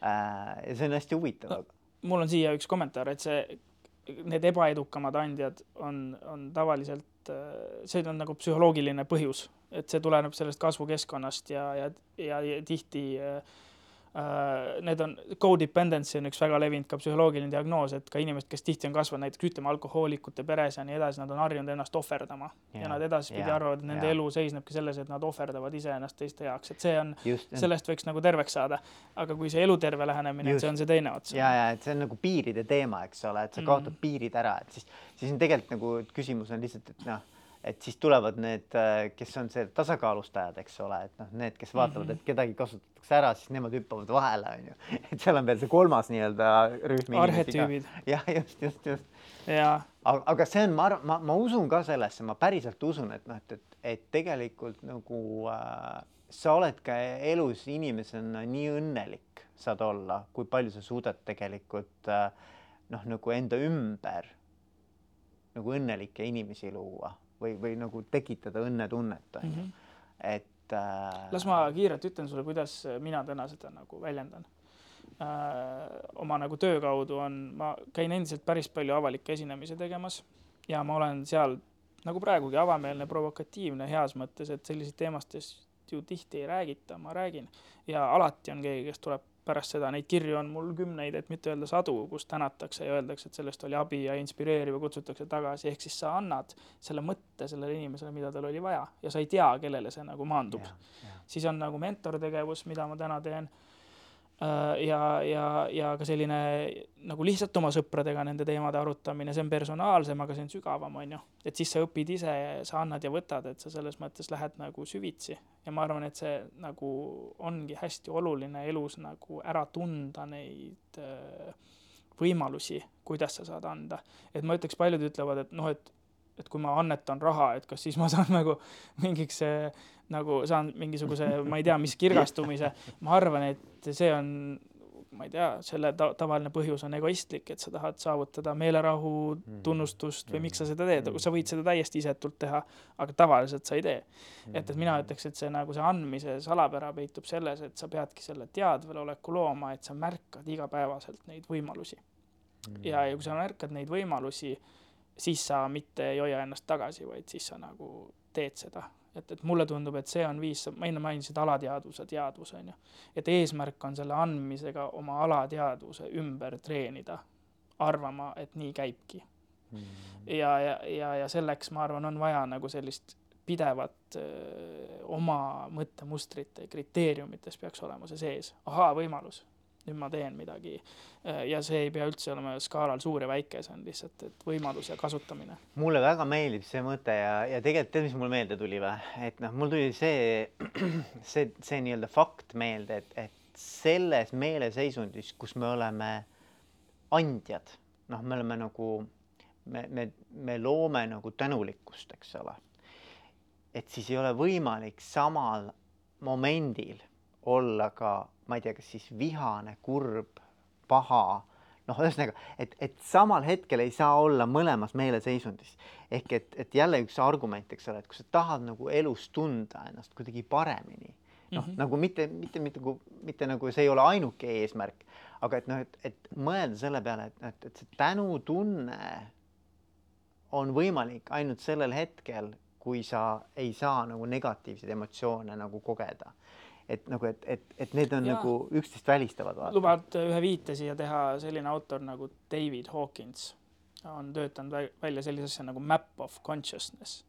äh,. ja see on hästi huvitav no,. Mul on siia üks kommentaar, et see, need ebaedukamad andjad on, on tavaliselt, see on nagu psühholoogiline põhjus, et see tuleneb sellest kasvukeskkonnast ja, ja, ja, ja tihti Äh, need on, codependency on üks väga levinud ka psühholoogiline diagnoos, et ka inimesed, kes tihti on kasvanud näiteks ütleme alkohoolikute peres ja nii edasi, nad on harjunud ennast ohverdama ja, ja nad edaspidi ja, arvavad, et nende ja. elu seisnebki selles, et nad ohverdavad iseennast teiste heaks, et see on, sellest võiks nagu terveks saada. aga kui see eluterve lähenemine, see on see teine ots. ja, ja et see on nagu piiride teema, eks ole, et sa kaotad mm piirid ära, et siis, siis on tegelikult nagu küsimus on lihtsalt, et noh et siis tulevad need, äh, kes on see tasakaalustajad, eks ole, et noh, need, kes vaatavad mm, -hmm. et kedagi kasutatakse ära, siis nemad hüppavad vahele, onju. et seal on veel see kolmas nii-öelda rühm. arhetüübid. jah, just, just, just. aga, aga see on, ma arvan, ma, ma usun ka sellesse, ma päriselt usun, et noh, et, et, et tegelikult nagu äh, sa oled ka elus inimesena nii õnnelik saad olla, kui palju sa suudad tegelikult äh, noh, nagu enda ümber nagu õnnelikke inimesi luua või, või nagu tekitada õnnetunnet on ju -hmm., et äh.... las ma kiirelt ütlen sulle, kuidas mina täna seda nagu väljendan äh,. oma nagu töö kaudu on, ma käin endiselt päris palju avalikke esinemisi tegemas ja ma olen seal nagu praegugi avameelne, provokatiivne heas mõttes, et sellised teemastest ju tihti ei räägita, ma räägin ja alati on keegi, kes tuleb pärast seda, neid kirju on mul kümneid, et mitte öelda sadu, kus tänatakse ja öeldakse, et sellest oli abi ja inspireeriv ja kutsutakse tagasi, ehk siis sa annad selle mõtte sellele inimesele, mida tal oli vaja ja sa ei tea, kellele see nagu maandub. siis on nagu mentortegevus, mida ma täna teen ja, ja, ja ka selline nagu lihtsalt oma sõpradega nende teemade arutamine, see on personaalsem, aga see on sügavam, on ju. et siis sa õpid ise, sa annad ja võtad, et sa selles mõttes lähed nagu süvitsi ja ma arvan, et see nagu ongi hästi oluline elus nagu ära tunda neid äh, võimalusi, kuidas sa saad anda. et ma ütleks, paljud ütlevad, et noh, et et kui ma annetan raha, et kas siis ma saan nagu mingiks nagu saan mingisuguse, ma ei tea, mis kirgastumise. ma arvan, et see on, ma ei tea, selle ta tavaline põhjus on egoistlik, et sa tahad saavutada meelerahu, mm. tunnustust või miks sa seda teed, sa võid seda täiesti isetult teha, aga tavaliselt sa ei tee. et, et mina ütleks, et see nagu see andmise salapära peitub selles, et sa peadki selle teadveloleku looma, et sa märkad igapäevaselt neid võimalusi. ja, ja kui sa märkad neid võimalusi siis sa mitte ei hoia ennast tagasi, vaid siis sa nagu teed seda. et, et mulle tundub, et see on viis, ma enne mainisin alateadvuse teadvus, on ju. et eesmärk on selle andmisega oma alateadvuse ümber treenida, arvama, et nii käibki mm. -hmm. ja, ja, ja, ja selleks, ma arvan, on vaja nagu sellist pidevat öö, oma mõttemustrite kriteeriumites peaks olema see sees, ahaa, võimalus nüüd ma teen midagi. Äh, ja see ei pea üldse olema skaalal suur ja väike, see on lihtsalt, et võimalus ja kasutamine. mulle väga meeldib see mõte ja, ja tegelikult tead, mis mul meelde tuli või? et noh, mul tuli see, see, see nii-öelda fakt meelde, et, et selles meeleseisundis, kus me oleme andjad, noh, me oleme nagu, me, me, me loome nagu tänulikkust, eks ole. et siis ei ole võimalik samal momendil olla ka ma ei tea, kas siis vihane, kurb, paha, noh, ühesõnaga, et, et samal hetkel ei saa olla mõlemas meeleseisundis. ehk et, et jälle üks argument, eks ole, et kui sa tahad nagu elus tunda ennast kuidagi paremini, noh mm -hmm. nagu mitte, mitte, mitte, mitte nagu see ei ole ainuke eesmärk, aga et noh, et, et mõelda selle peale, et, et, et see tänutunne on võimalik ainult sellel hetkel, kui sa ei saa nagu negatiivseid emotsioone nagu kogeda et nagu, et, et, et need on ja. nagu üksteist välistavad. lubad ühe viite siia teha, selline autor nagu David Hawkins on töötanud välja sellise asja nagu map of consciousness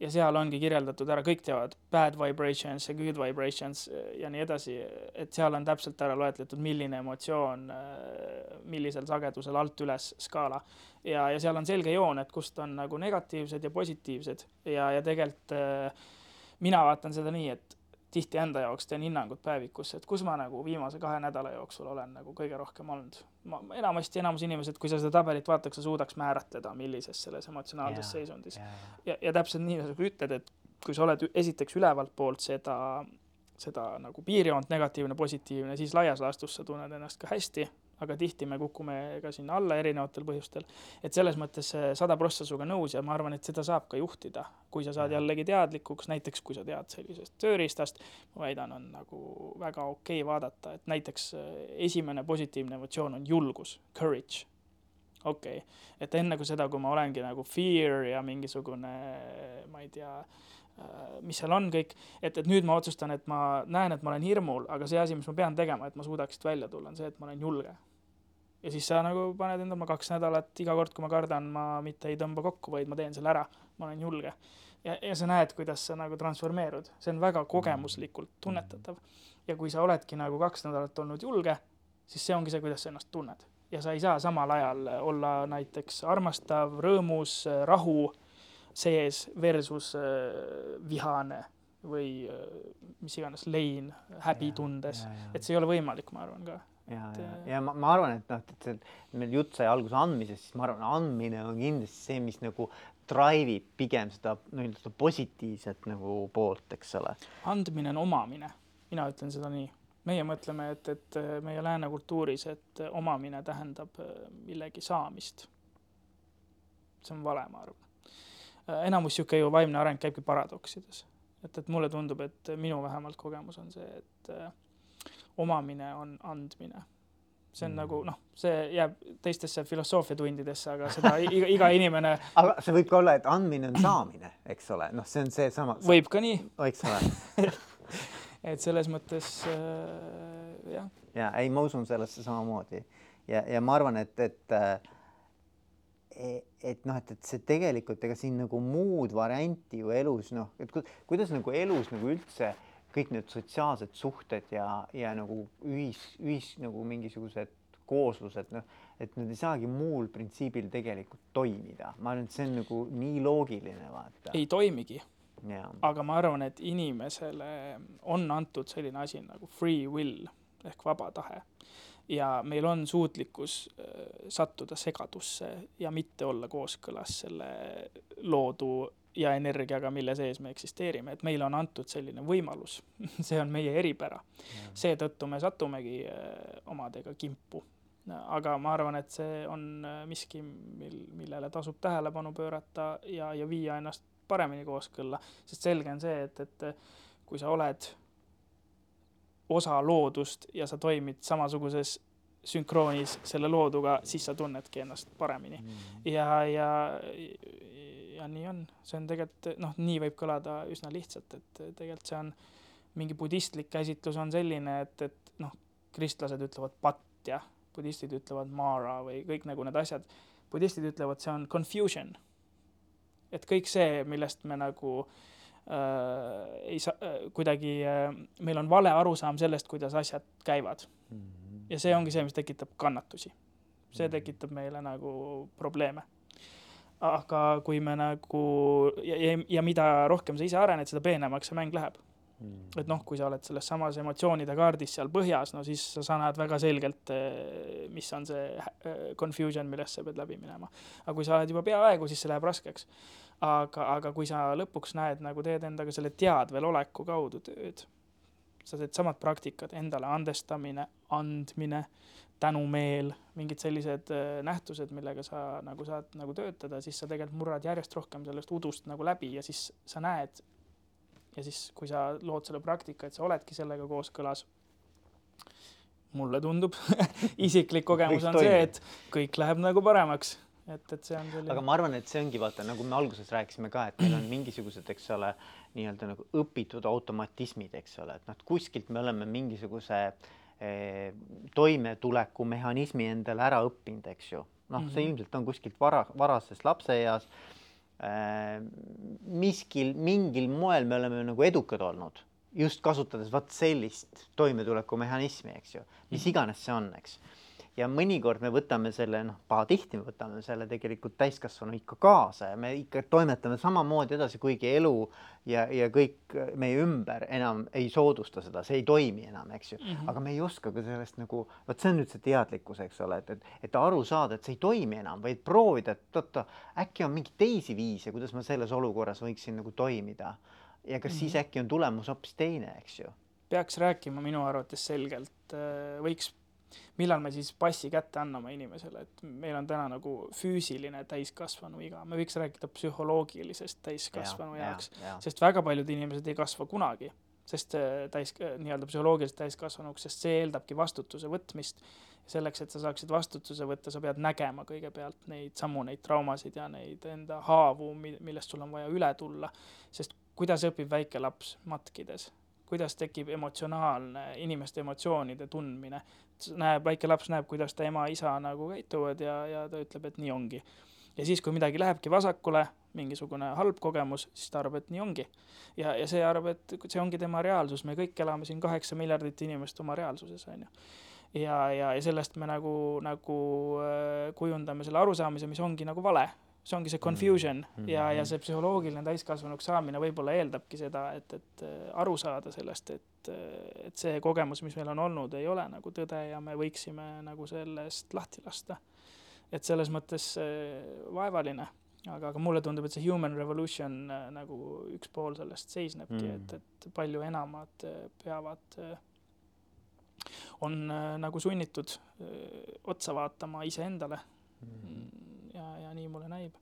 ja seal ongi kirjeldatud ära, kõik teavad bad vibrations ja good vibrations ja nii edasi, et seal on täpselt ära loetletud, milline emotsioon, millisel sagedusel alt üles skaala. ja, ja seal on selge joon, et kust on nagu negatiivsed ja positiivsed ja, ja tegelikult mina vaatan seda nii, et tihti enda jaoks teen hinnangut päevikusse, et kus ma nagu viimase kahe nädala jooksul olen nagu kõige rohkem olnud. ma enamasti, enamus inimesed, kui sa seda tabelit vaataks, sa suudaks määratleda, millises selles emotsionaalses yeah, seisundis. yeah.. ja, ja täpselt nii, nagu sa ütled, et kui sa oled esiteks ülevalt poolt seda, seda nagu piirjoont, negatiivne, positiivne, siis laias laastus sa tunned ennast ka hästi aga tihti me kukume ka sinna alla erinevatel põhjustel. et selles mõttes sada prossa sinuga nõus ja ma arvan, et seda saab ka juhtida, kui sa saad jällegi teadlikuks, näiteks kui sa tead sellisest tööriistast, ma väidan, on nagu väga okei okay vaadata, et näiteks äh, esimene positiivne emotsioon on julgus, courage okei okay., et enne kui seda, kui ma olengi nagu fear ja mingisugune, ma ei tea, mis seal on kõik, et, et nüüd ma otsustan, et ma näen, et ma olen hirmul, aga see asi, mis ma pean tegema, et ma suudaks siit välja tulla, on see, et ma olen julge. ja siis sa nagu paned endale, ma kaks nädalat iga kord, kui ma kardan, ma mitte ei tõmba kokku, vaid ma teen selle ära, ma olen julge. ja, ja sa näed, kuidas sa nagu transformeerud, see on väga kogemuslikult tunnetatav. ja kui sa oledki nagu kaks nädalat olnud julge, siis see ongi see, kuidas sa ennast tunned ja sa ei saa samal ajal olla näiteks armastav, rõõmus, rahu sees versus äh, vihane või äh, mis iganes lein häbi tundes, et see ei ole võimalik, ma arvan ka. ja, ja, ja ma, ma arvan, et noh, et see, meil jutt sai alguse andmisest, siis ma arvan, andmine on kindlasti see, mis nagu drive ib pigem seda nii-öelda positiivset nagu poolt, eks ole. andmine on omamine, mina ütlen seda nii meie mõtleme, et, et meie lääne kultuuris, et omamine tähendab äh, millegi saamist. see on vale, ma arvan. Äh, enamus niisugune ju vaimne areng käibki paradoksides. et, et mulle tundub, et minu vähemalt kogemus on see, et äh, omamine on andmine. see on mm. nagu noh, see jääb teistesse filosoofiatundidesse, aga seda iga, iga inimene aga see võib ka olla, et andmine on saamine, eks ole, noh, see on seesama. võib ka nii. eks ole et selles mõttes äh, jah. ja ei, ma usun sellesse samamoodi ja, ja ma arvan, et, et äh, et noh, et, et see tegelikult ega siin nagu muud varianti ju elus noh, et kuidas nagu elus nagu üldse kõik need sotsiaalsed suhted ja, ja nagu ühis, ühis nagu mingisugused kooslused, noh, et need ei saagi muul printsiibil tegelikult toimida. ma arvan, et see on nagu nii loogiline, vaata. ei toimigi aga ma arvan, et inimesele on antud selline asi nagu free will ehk vaba tahe. Ja meil on suutlikkus äh, sattuda segadusse ja mitte olla kooskõlas selle loodu ja energiaga, mille sees me eksisteerime, et meile on antud selline võimalus see on meie eripära. seetõttu me satumegi äh, omadega kimpu. aga ma arvan, et see on äh, miski, mil, millele tasub tähelepanu pöörata ja, ja viia ennast paremini kooskõlla, sest selge on see, et, et kui sa oled osa loodust ja sa toimid samasuguses sünkroonis selle looduga, siis sa tunnedki ennast paremini. Mm.. ja, ja, ja nii on, see on tegelikult noh, nii võib kõlada üsna lihtsalt, et tegelikult see on mingi budistlik käsitlus on selline, et, et noh, kristlased ütlevad patt ja budistid ütlevad mara või kõik nagu need asjad. budistid ütlevad, see on confusion. Et kõik see, millest me nagu äh, ei saa äh, kuidagi äh,, meil on vale arusaam sellest, kuidas asjad käivad. -hmm. ja see ongi see, mis tekitab kannatusi. see mhm. tekitab meile nagu probleeme. aga kui me nagu ja, ja, ja mida rohkem sa ise arened, seda peenemaks see mäng läheb mm.. et noh, kui sa oled selles samas emotsioonide kaardis seal põhjas, no siis sa, näed väga selgelt, mis on see confusion, millest sa pead läbi minema. aga kui sa oled juba peaaegu, siis see läheb raskeks. Aga, aga kui sa lõpuks näed, nagu teed endaga selle teadvel oleku kaudu tööd, sa teed samad praktikad, endale andestamine, andmine, tänumeel, mingid sellised eh, nähtused, millega sa nagu saad nagu töötada, siis sa tegelikult murrad järjest rohkem sellest udust nagu läbi ja siis sa näed ja siis, kui sa lood selle praktika, et sa oledki sellega kooskõlas, mulle tundub isiklik kogemus on see, et kõik läheb nagu paremaks et, et see on selline. aga ma arvan, et see ongi vaata, nagu me alguses rääkisime ka, et meil on mingisugused, eks ole, nii-öelda nagu õpitud automatismid, eks ole, et noh, kuskilt me oleme mingisuguse eh, toimetulekumehhanismi endale ära õppinud, eks ju. noh mm -hmm., see mhm. ilmselt on kuskilt vara, varases lapseeas Äh, miskil, mingil moel me oleme nagu edukad olnud, just kasutades vot sellist toimetulekumehhanismi, eks ju, mis mhm. iganes see on, eks ja mõnikord me võtame selle, noh, pahatihti me võtame selle tegelikult täiskasvanu ikka kaasa ja me ikka toimetame samamoodi edasi, kuigi elu ja, ja kõik meie ümber enam ei soodusta seda, see ei toimi enam, eks ju mm. -hmm. aga me ei oska ka sellest nagu, vot see on nüüd see teadlikkus, eks ole, et, et, et aru saada, et see ei toimi enam, vaid proovida, et oota, äkki on mingeid teisi viise, kuidas ma selles olukorras võiksin nagu toimida. ja kas mm -hmm. siis äkki on tulemus hoopis teine, eks ju peaks rääkima minu arvates selgelt, võiks millal me siis passi kätte anname inimesele, et meil on täna nagu füüsiline täiskasvanu iga, me võiks rääkida psühholoogilisest täiskasvanu ja, jaoks, sest väga paljud inimesed ei kasva kunagi, sest äh, täis, äh, nii-öelda psühholoogiliselt täiskasvanuks, sest see eeldabki vastutuse võtmist. selleks, et sa saaksid vastutuse võtta, sa pead nägema kõigepealt neid samu, neid traumasid ja neid enda haavu, millest sul on vaja üle tulla. sest kuidas õpib väike laps matkides, kuidas tekib emotsionaalne, inimeste emotsioonide tundmine. näeb, väike laps näeb, kuidas ta ema-isa nagu käituvad ja, ja ta ütleb, et nii ongi. ja siis, kui midagi lähebki vasakule, mingisugune halb kogemus, siis ta arvab, et nii ongi. ja, ja see arvab, et see ongi tema reaalsus, me kõik elame siin kaheksa miljardit inimest oma reaalsuses, on ju ja, ja, ja sellest me nagu, nagu äh, kujundame selle arusaamise, mis ongi nagu vale. See ongi see confusion mm -hmm. ja, ja see psühholoogiline täiskasvanuks saamine võib-olla eeldabki seda, et, et äh, aru saada sellest, et, äh, et see kogemus, mis meil on olnud, ei ole nagu tõde ja me võiksime nagu sellest lahti lasta. et selles mõttes vaevaline aga, aga mulle tundub, et see human revolution nagu üks pool sellest seisnebki mm., et, et palju enamad peavad äh, on äh, nagu sunnitud äh, otsa vaatama iseendale mm.. Ja, ja nii mulle näib.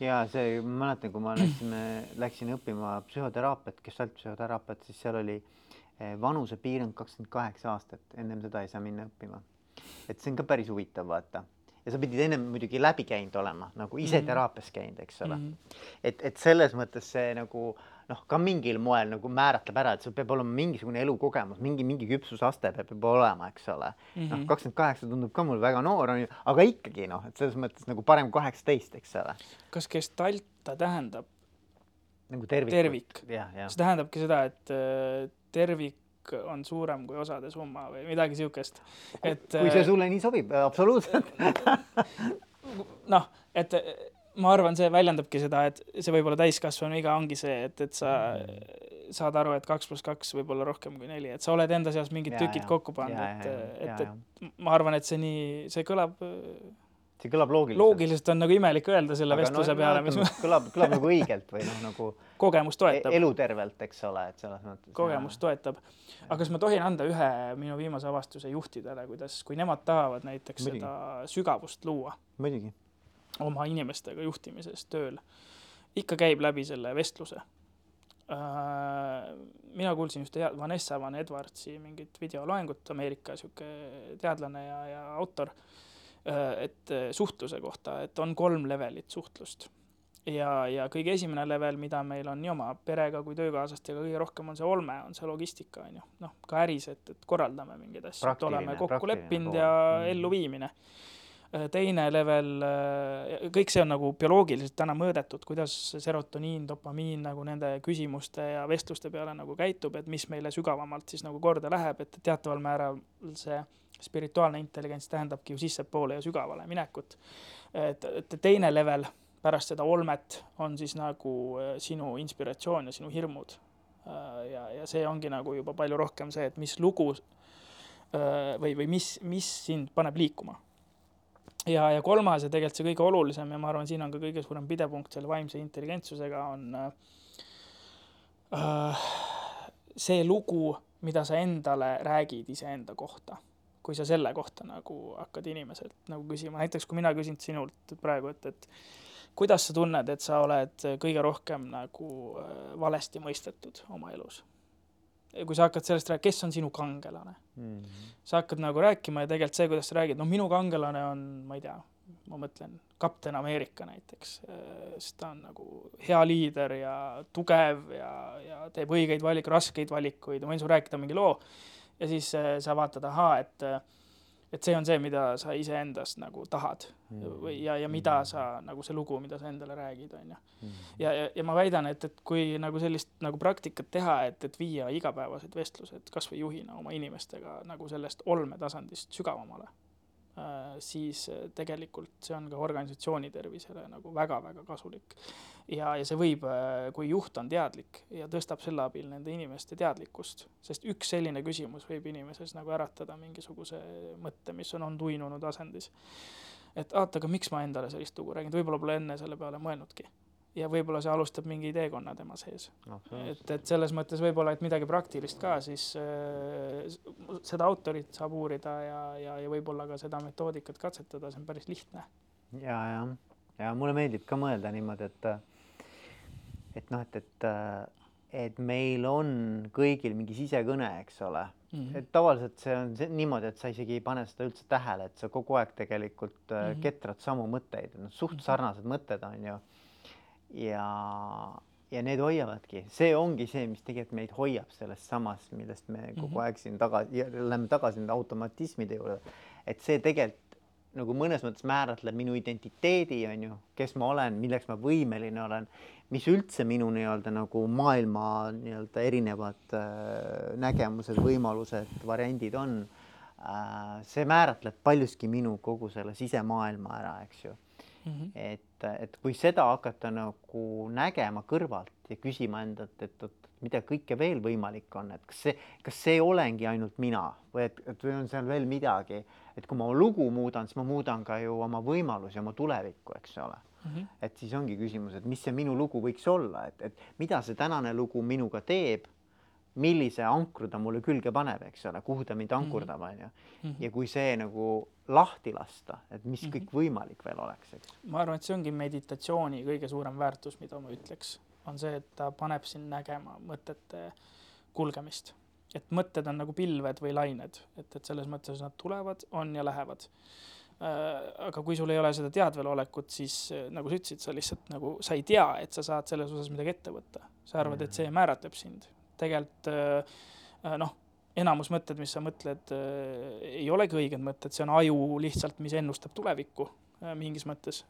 ja see, ma mäletan, kui ma läksime, läksin õppima psühhoteraapiat, gestaltpsühhoteraapiat, siis seal oli eh, vanusepiirang kakskümmend kaheksa aastat, ennem seda ei saa minna õppima. et see on ka päris huvitav, vaata ja sa pidid ennem muidugi läbi käinud olema nagu ise mm -hmm. teraapias käinud, eks ole mm. -hmm. et, et selles mõttes see nagu noh, ka mingil moel nagu määratleb ära, et sul peab olema mingisugune elukogemus, mingi, mingi küpsusaste peab juba olema, eks ole mm -hmm.. noh, kakskümmend kaheksa tundub ka mul väga noor, on ju, aga ikkagi noh, et selles mõttes nagu parem kaheksateist, eks ole. kas gestalt ta tähendab nagu tervik? tervik. see tähendabki seda, et äh, tervik on suurem kui osade summa või midagi siukest, et. kui see äh, sulle nii sobib, absoluutselt noh, et ma arvan, see väljendabki seda, et see võib-olla täiskasvanu iga ongi see, et, et sa saad aru, et kaks pluss kaks võib olla rohkem kui neli, et sa oled enda seas mingid ja, tükid ja, kokku pannud, et, et, et ma arvan, et see nii, see kõlab see kõlab loogiliselt. loogiliselt on nagu imelik öelda selle Aga vestluse no, peale, mis kõlab, kõlab nagu õigelt või noh, nagu kogemus toetab. elutervelt, eks ole, et selles mõttes. kogemus ja. toetab. aga kas ma tohin anda ühe minu viimase avastuse juhtidele, kuidas, kui nemad tahavad näiteks Mõdigi. seda sügavust luua? muidugi oma inimestega juhtimises tööl, ikka käib läbi selle vestluse. Äh, mina kuulsin just Vanessa Van Edwardsi mingit videoloengut, Ameerika sihuke teadlane ja, ja autor, äh, et äh, suhtluse kohta, et on kolm levelit suhtlust. Ja, ja kõige esimene level, mida meil on nii oma perega kui töökaaslastega kõige rohkem on see olme, on see logistika on ju, noh ka äris, et, et korraldame mingeid asju, et oleme kokku leppinud ja mm. elluviimine. Äh, teine level, äh, kõik see on nagu bioloogiliselt täna mõõdetud, kuidas serotoniin, dopamiin nagu nende küsimuste ja vestluste peale nagu käitub, et mis meile sügavamalt siis nagu korda läheb, et teataval määral see spirituaalne intelligents tähendabki ju sissepoole ja sügavale minekut. et, et teine level pärast seda olmet on siis nagu äh, sinu inspiratsioon ja sinu hirmud. ja, ja see ongi nagu juba palju rohkem see, et mis lugu või, või mis, mis sind paneb liikuma ja, ja kolmas ja tegelikult see kõige olulisem ja ma arvan, siin on ka kõige suurem pidepunkt selle vaimse intelligentsusega on äh, see lugu, mida sa endale räägid iseenda kohta. kui sa selle kohta nagu hakkad inimeselt nagu küsima, näiteks kui mina küsin sinult praegu, et, et kuidas sa tunned, et sa oled kõige rohkem nagu äh, valesti mõistetud oma elus? Kui sa hakkad sellest rääkima, kes on sinu kangelane mm. -hmm. sa hakkad nagu rääkima ja tegelikult see, kuidas sa räägid, noh, minu kangelane on, ma ei tea, ma mõtlen kapten Ameerika näiteks, sest ta on nagu hea liider ja tugev ja, ja teeb õigeid valik-, raskeid valikuid ja ma võin sulle rääkida mingi loo ja siis äh, sa vaatad, ahaa, et äh, et see on see, mida sa iseendast nagu tahad või ja, ja mida mm. sa nagu see lugu, mida sa endale räägid, on ju. Mm. ja, ja, ja ma väidan, et, et kui nagu sellist nagu praktikat teha, et, et viia igapäevased vestlused kasvõi juhina oma inimestega nagu sellest olmetasandist sügavamale siis äh, tegelikult see on ka organisatsiooni tervisele nagu väga-väga kasulik. ja, ja see võib, äh, kui juht on teadlik ja tõstab selle abil nende inimeste teadlikkust, sest üks selline küsimus võib inimeses nagu äratada mingisuguse mõtte, mis on olnud uinunud asendis. et vaata, aga miks ma endale sellist lugu räägin, võib-olla pole enne selle peale mõelnudki ja võib-olla see alustab mingi teekonna tema sees no,. et, et selles mõttes võib-olla, et midagi praktilist ka, siis äh, seda autorit saab uurida ja, ja, ja võib-olla ka seda metoodikat katsetada, see on päris lihtne. ja, ja, ja mulle meeldib ka mõelda niimoodi, et et noh, et, et, et meil on kõigil mingi sisekõne, eks ole mm. -hmm. et tavaliselt see on see, niimoodi, et sa isegi ei pane seda üldse tähele, et sa kogu aeg tegelikult mm -hmm. ketrad samu mõtteid, noh suht mhm. sarnased mõtted on ju ja, ja need hoiavadki, see ongi see, mis tegelikult meid hoiab sellest samast, millest me kogu mm -hmm. aeg siin tagasi, lähme tagasi nende automatismide juurde. et see tegelikult nagu mõnes mõttes määratleb minu identiteedi, on ju, kes ma olen, milleks ma võimeline olen, mis üldse minu nii-öelda nagu maailma nii-öelda erinevad äh, nägemused, võimalused, variandid on äh,. see määratleb paljuski minu kogu selle sisemaailma ära, eks ju mm. -hmm. et, et kui seda hakata nagu nägema kõrvalt ja küsima endalt, et oot, mida kõike veel võimalik on, et kas see, kas see olengi ainult mina või et, et või on seal veel midagi, et kui ma lugu muudan, siis ma muudan ka ju oma võimalusi, oma tulevikku, eks ole mm. -hmm. et siis ongi küsimus, et mis see minu lugu võiks olla, et, et mida see tänane lugu minuga teeb millise ankru ta mulle külge paneb, eks ole, kuhu ta mind ankurdab, on ju. Mhm. ja kui see nagu lahti lasta, et mis kõik mhm. võimalik veel oleks, eks. ma arvan, et see ongi meditatsiooni kõige suurem väärtus, mida ma ütleks, on see, et ta paneb sind nägema mõtete kulgemist. et mõtted on nagu pilved või lained, et, et selles mõttes nad tulevad, on ja lähevad äh, aga kui sul ei ole seda teadvelolekut, siis äh, nagu sa ütlesid, sa lihtsalt nagu, sa ei tea, et sa saad selles osas midagi ette võtta. sa arvad, et see määratleb sind tegelikult äh, noh, enamus mõtted, mis sa mõtled, äh, ei olegi õiged mõtted, see on aju lihtsalt, mis ennustab tulevikku äh, mingis mõttes.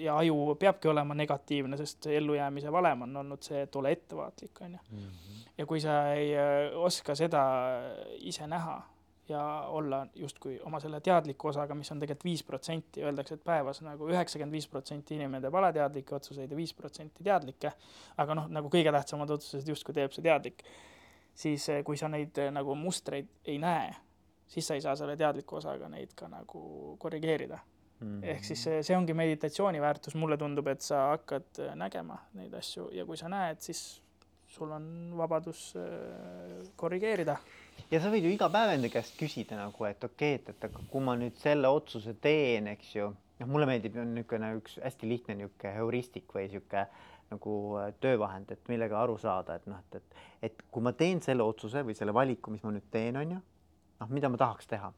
ja aju peabki olema negatiivne, sest ellujäämise valem on olnud see, et ole ettevaatlik, on ju. Mhm. ja kui sa ei oska seda ise näha ja olla justkui oma selle teadliku osaga, mis on tegelikult viis protsenti, öeldakse, et päevas nagu üheksakümmend viis protsenti inimene teeb alateadlikke otsuseid ja viis protsenti teadlikke, aga noh, nagu kõige tähtsamad otsused justkui teeb see teadlik, siis eh, kui sa neid eh, nagu mustreid ei näe, siis sa ei saa selle teadliku osaga neid ka nagu korrigeerida mm. -hmm. ehk siis see, see ongi meditatsiooni väärtus, mulle tundub, et sa hakkad eh, nägema neid asju ja kui sa näed, siis sul on vabadus korrigeerida ja sa võid ju iga päev enda käest küsida nagu, et okei okay,, et, et aga kui ma nüüd selle otsuse teen, eks ju, noh, mulle meeldib niisugune üks hästi lihtne niisugune heuristik või niisugune nagu äh, töövahend, et millega aru saada, et noh, et, et, et kui ma teen selle otsuse või selle valiku, mis ma nüüd teen, on ju, noh, mida ma tahaks teha.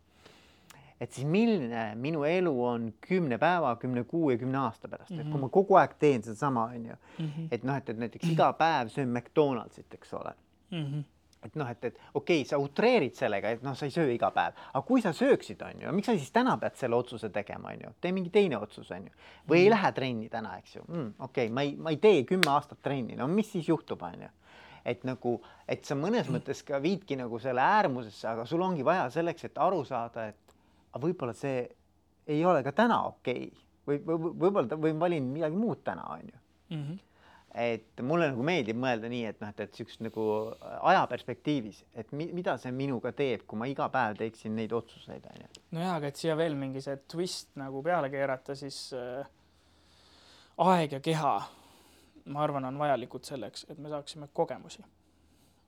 et siis milline minu elu on kümne päeva, kümne kuu ja kümne aasta pärast mm, -hmm. et kui ma mhm. kogu aeg teen sedasama, on ju -hmm. et noh, et, et näiteks iga päev söön McDonaldsit, eks ole mm. -hmm et noh, et, et okei okay,, sa utreerid sellega, et noh, sa ei söö iga päev, aga kui sa sööksid, on ju, miks sa siis täna pead selle otsuse tegema, on ju, tee mingi teine otsus, on ju, või mm. ei lähe trenni täna, eks ju mm,, okei okay,, ma ei, ma ei tee kümme aastat trenni, no mis siis juhtub, on ju et nagu, et sa mõnes mm. mõttes ka viidki nagu selle äärmusesse, aga sul ongi vaja selleks, et aru saada, et võib-olla see ei ole ka täna okei okay. või, või võib-olla või ma valin midagi muud täna, on ju mm. -hmm et mulle nagu meeldib mõelda nii, et noh, et, et siukest nagu ajaperspektiivis, et mi, mida see minuga teeb, kui ma iga päev teeksin neid otsuseid, onju. nojah, aga et siia veel mingi see twist nagu peale keerata, siis äh, aeg ja keha, ma arvan, on vajalikud selleks, et me saaksime kogemusi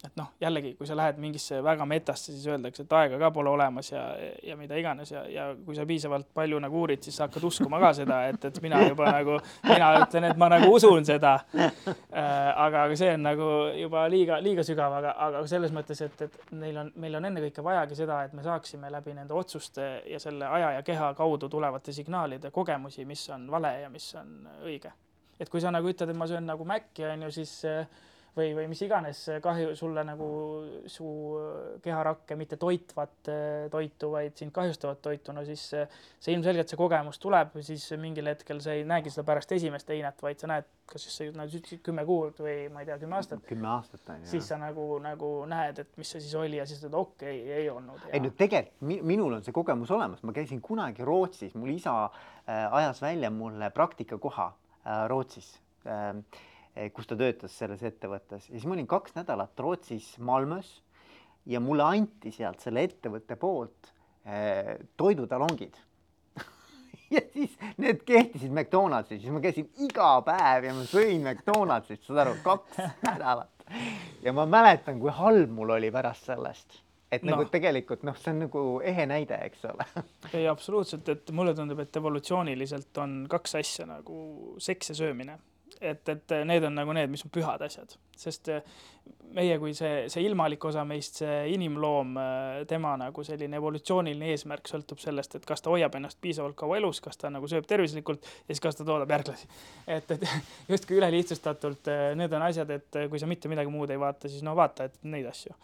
et noh, jällegi, kui sa lähed mingisse väga metasse, siis öeldakse, et aega ka pole olemas ja, ja mida iganes ja, ja kui sa piisavalt palju nagu uurid, siis sa hakkad uskuma ka seda, et, et mina juba nagu, mina ütlen, et ma nagu usun seda äh,. aga, aga see on nagu juba liiga, liiga sügav, aga, aga selles mõttes, et, et neil on, meil on ennekõike vajagi seda, et me saaksime läbi nende otsuste ja selle aja ja keha kaudu tulevate signaalide kogemusi, mis on vale ja mis on õige. et kui sa nagu ütled, et ma söön nagu mäkki, on ju, siis äh, või, või mis iganes kahju sulle nagu su keharakke mitte toitvat äh, toitu, vaid sind kahjustavat toitu, no siis äh, see ilmselgelt see kogemus tuleb, siis mingil hetkel sa ei näegi seda pärast esimest heinet, vaid sa näed, kas siis sa näed kümme kuud või ma ei tea, kümme aastat. kümme aastat on ju. siis sa nagu, nagu näed, et mis see siis oli ja siis ütled okei okay,, ei olnud. ei no tegelikult minul on see kogemus olemas, ma käisin kunagi Rootsis, mul isa äh, ajas välja mulle praktikakoha Rootsis äh, Eh, kus ta töötas selles ettevõttes. Ja siis ma olin kaks nädalat Rootsis Malmös ja mulle anti sealt selle ettevõtte poolt eh, toidutalongid. Ja siis need kehtisid McDonaldsis, siis ma käisin iga päev ja ma sõin McDonaldsit, saad aru, kaks nädalat. ja ma mäletan, kui halb mul oli pärast sellest. Et no. nagu tegelikult noh, see on nagu ehe näide, eks ole. Ei, absoluutselt, et mulle tundub, et evolutsiooniliselt on kaks asja nagu seks ja söömine et, et need on nagu need, mis on pühad asjad, sest äh, meie kui see, see ilmalik osa meist, see inimloom, äh, tema nagu selline evolutsiooniline eesmärk sõltub sellest, et kas ta hoiab ennast piisavalt kaua elus, kas ta nagu sööb tervislikult ja siis kas ta toodab järglasi. et, et justkui ülelihtsustatult need on asjad, et kui sa mitte midagi muud ei vaata, siis no vaata, et neid asju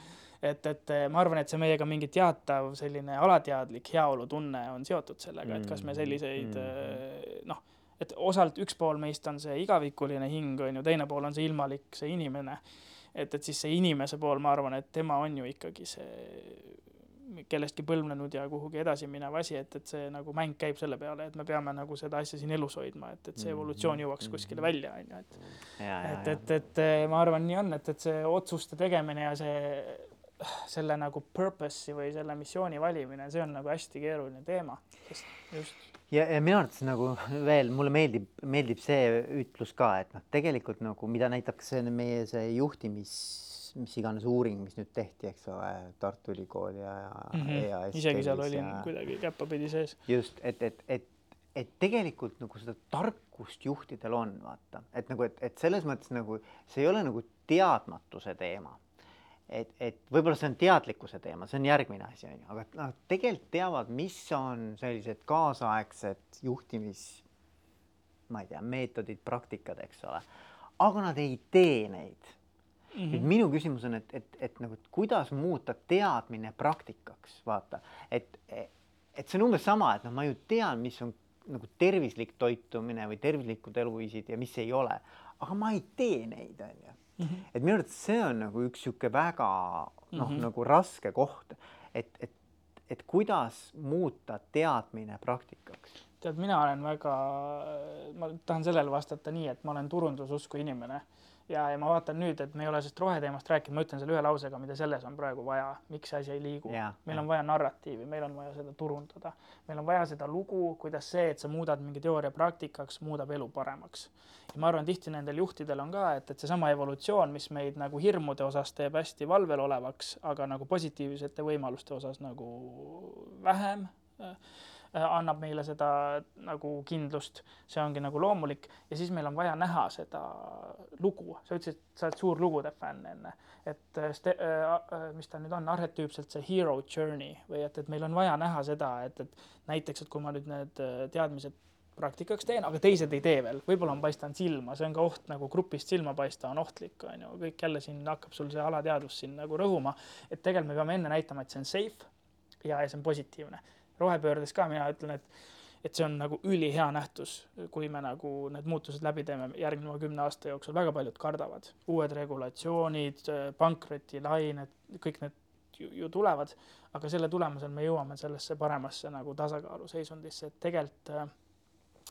et, et ma arvan, et see meiega mingi teatav selline alateadlik heaolutunne on seotud sellega, et kas me selliseid mm. noh, et osalt üks pool meist on see igavikuline hing, on ju, teine pool on see ilmalik, see inimene. et, et siis see inimese pool, ma arvan, et tema on ju ikkagi see kellestki põlvnenud ja kuhugi edasi minev asi, et, et see nagu mäng käib selle peale, et me peame nagu seda asja siin elus hoidma, et, et see evolutsioon jõuaks kuskile välja, on ju, et et, et, et ma arvan, nii on, et, et see otsuste tegemine ja see selle nagu purpose'i või selle missiooni valimine, see on nagu hästi keeruline teema, sest just. Ja, ja minu arvates nagu veel mulle meeldib, meeldib see ütlus ka, et noh, tegelikult nagu mida näitab see meie see juhtimis, mis iganes uuring, mis nüüd tehti, eks ole, Tartu Ülikool ja mm, -hmm. EAS. isegi seal olin ja... kuidagi käppapidi sees. just, et, et, et, et tegelikult nagu seda tarkust juhtidel on, vaata, et nagu, et, et selles mõttes nagu see ei ole nagu teadmatuse teema et, et võib-olla see on teadlikkuse teema, see on järgmine asi, on ju, aga nad tegelikult teavad, mis on sellised kaasaegsed juhtimis, ma ei tea, meetodid, praktikad, eks ole, aga nad ei tee neid mm. -hmm. nüüd minu küsimus on, et, et, et nagu, et kuidas muuta teadmine praktikaks, vaata, et, et see on umbes sama, et noh, ma ju tean, mis on nagu tervislik toitumine või tervislikud eluviisid ja mis ei ole, aga ma ei tee neid, on ju mm. -hmm. et minu arvates see on nagu üks sihuke väga noh mm -hmm., nagu raske koht, et, et, et kuidas muuta teadmine praktikaks. tead, mina olen väga, ma tahan sellele vastata nii, et ma olen turundususku inimene ja, ja ma vaatan nüüd, et me ei ole sellest roheteemast rääkinud, ma ütlen selle ühe lausega, mida selles on praegu vaja, miks see asi ei liigu. meil ja. on vaja narratiivi, meil on vaja seda turundada, meil on vaja seda lugu, kuidas see, et sa muudad mingi teooria praktikaks, muudab elu paremaks. ja ma arvan, tihti nendel juhtidel on ka, et, et seesama evolutsioon, mis meid nagu hirmude osas teeb hästi valvel olevaks, aga nagu positiivsete võimaluste osas nagu vähem Äh, annab meile seda nagu kindlust, see ongi nagu loomulik. Ja siis meil on vaja näha seda lugu, sa ütlesid, sa oled suur lugude fänn enne, et äh, äh, mis ta nüüd on, arhetüüpselt see hero journey. Või et, et meil on vaja näha seda, et, et näiteks, et kui ma nüüd need teadmised praktikaks teen, aga teised ei tee veel, võib-olla on paistanud silma, see on ka oht nagu grupist silma paista on ohtlik, on ju, kõik jälle siin hakkab sul see alateadvus siin nagu rõhuma, et tegelikult me peame enne näitama, et see on safe ja, ja see on positiivne rohepöördes ka mina ütlen, et et see on nagu ülihea nähtus, kui me nagu need muutused läbi teeme järgneva kümne aasta jooksul, väga paljud kardavad, uued regulatsioonid, pankrotilained, kõik need ju, ju tulevad, aga selle tulemusel me jõuame sellesse paremasse nagu tasakaaluseisundisse, et tegelikult äh,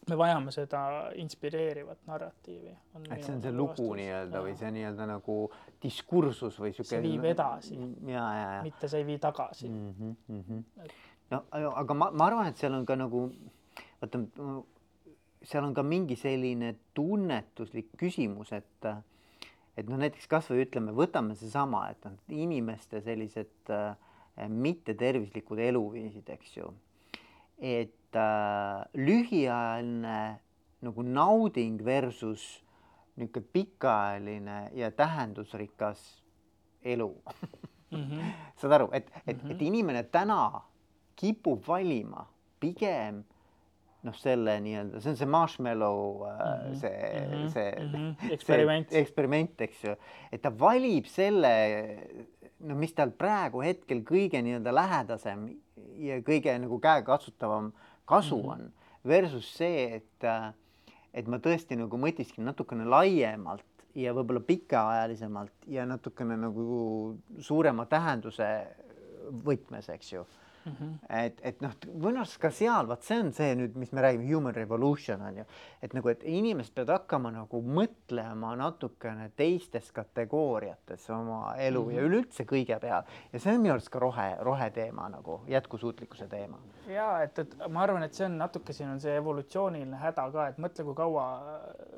me vajame seda inspireerivat narratiivi. et see on see lugu nii-öelda või see nii-öelda nagu diskursus või sihuke. see viib edasi. mitte see ei vii tagasi mm. -hmm, mm -hmm. Et no aga ma, ma arvan, et seal on ka nagu vaata, seal on ka mingi selline tunnetuslik küsimus, et et noh, näiteks kasvõi ütleme, võtame seesama, et noh, inimeste sellised äh, mittetervislikud eluviisid, eks ju. et äh, lühiajaline nagu nauding versus niisugune pikaajaline ja tähendusrikas elu mm. -hmm. saad aru, et, et mm, -hmm. et inimene täna kipub valima pigem noh, selle nii-öelda, see on see marshmallow mm, -hmm. see mm, -hmm. see mm -hmm. eksperiment, eksperiment, eks ju, et ta valib selle, no mis tal praegu hetkel kõige nii-öelda lähedasem ja kõige nagu käekatsutavam kasu mm -hmm. on, versus see, et, et ma tõesti nagu mõtisklen natukene laiemalt ja võib-olla pikaajalisemalt ja natukene nagu suurema tähenduse võtmes, eks ju Mm -hmm. et, et noh, minu arust ka seal, vot see on see nüüd, mis me räägime, human revolution on ju, et nagu, et inimesed peavad hakkama nagu mõtlema natukene teistes kategooriates oma elu mm -hmm. ja üleüldse kõige peal ja see on minu arust ka rohe, roheteema nagu jätkusuutlikkuse teema. ja et, et ma arvan, et see on natuke, siin on see evolutsiooniline häda ka, et mõtle, kui kaua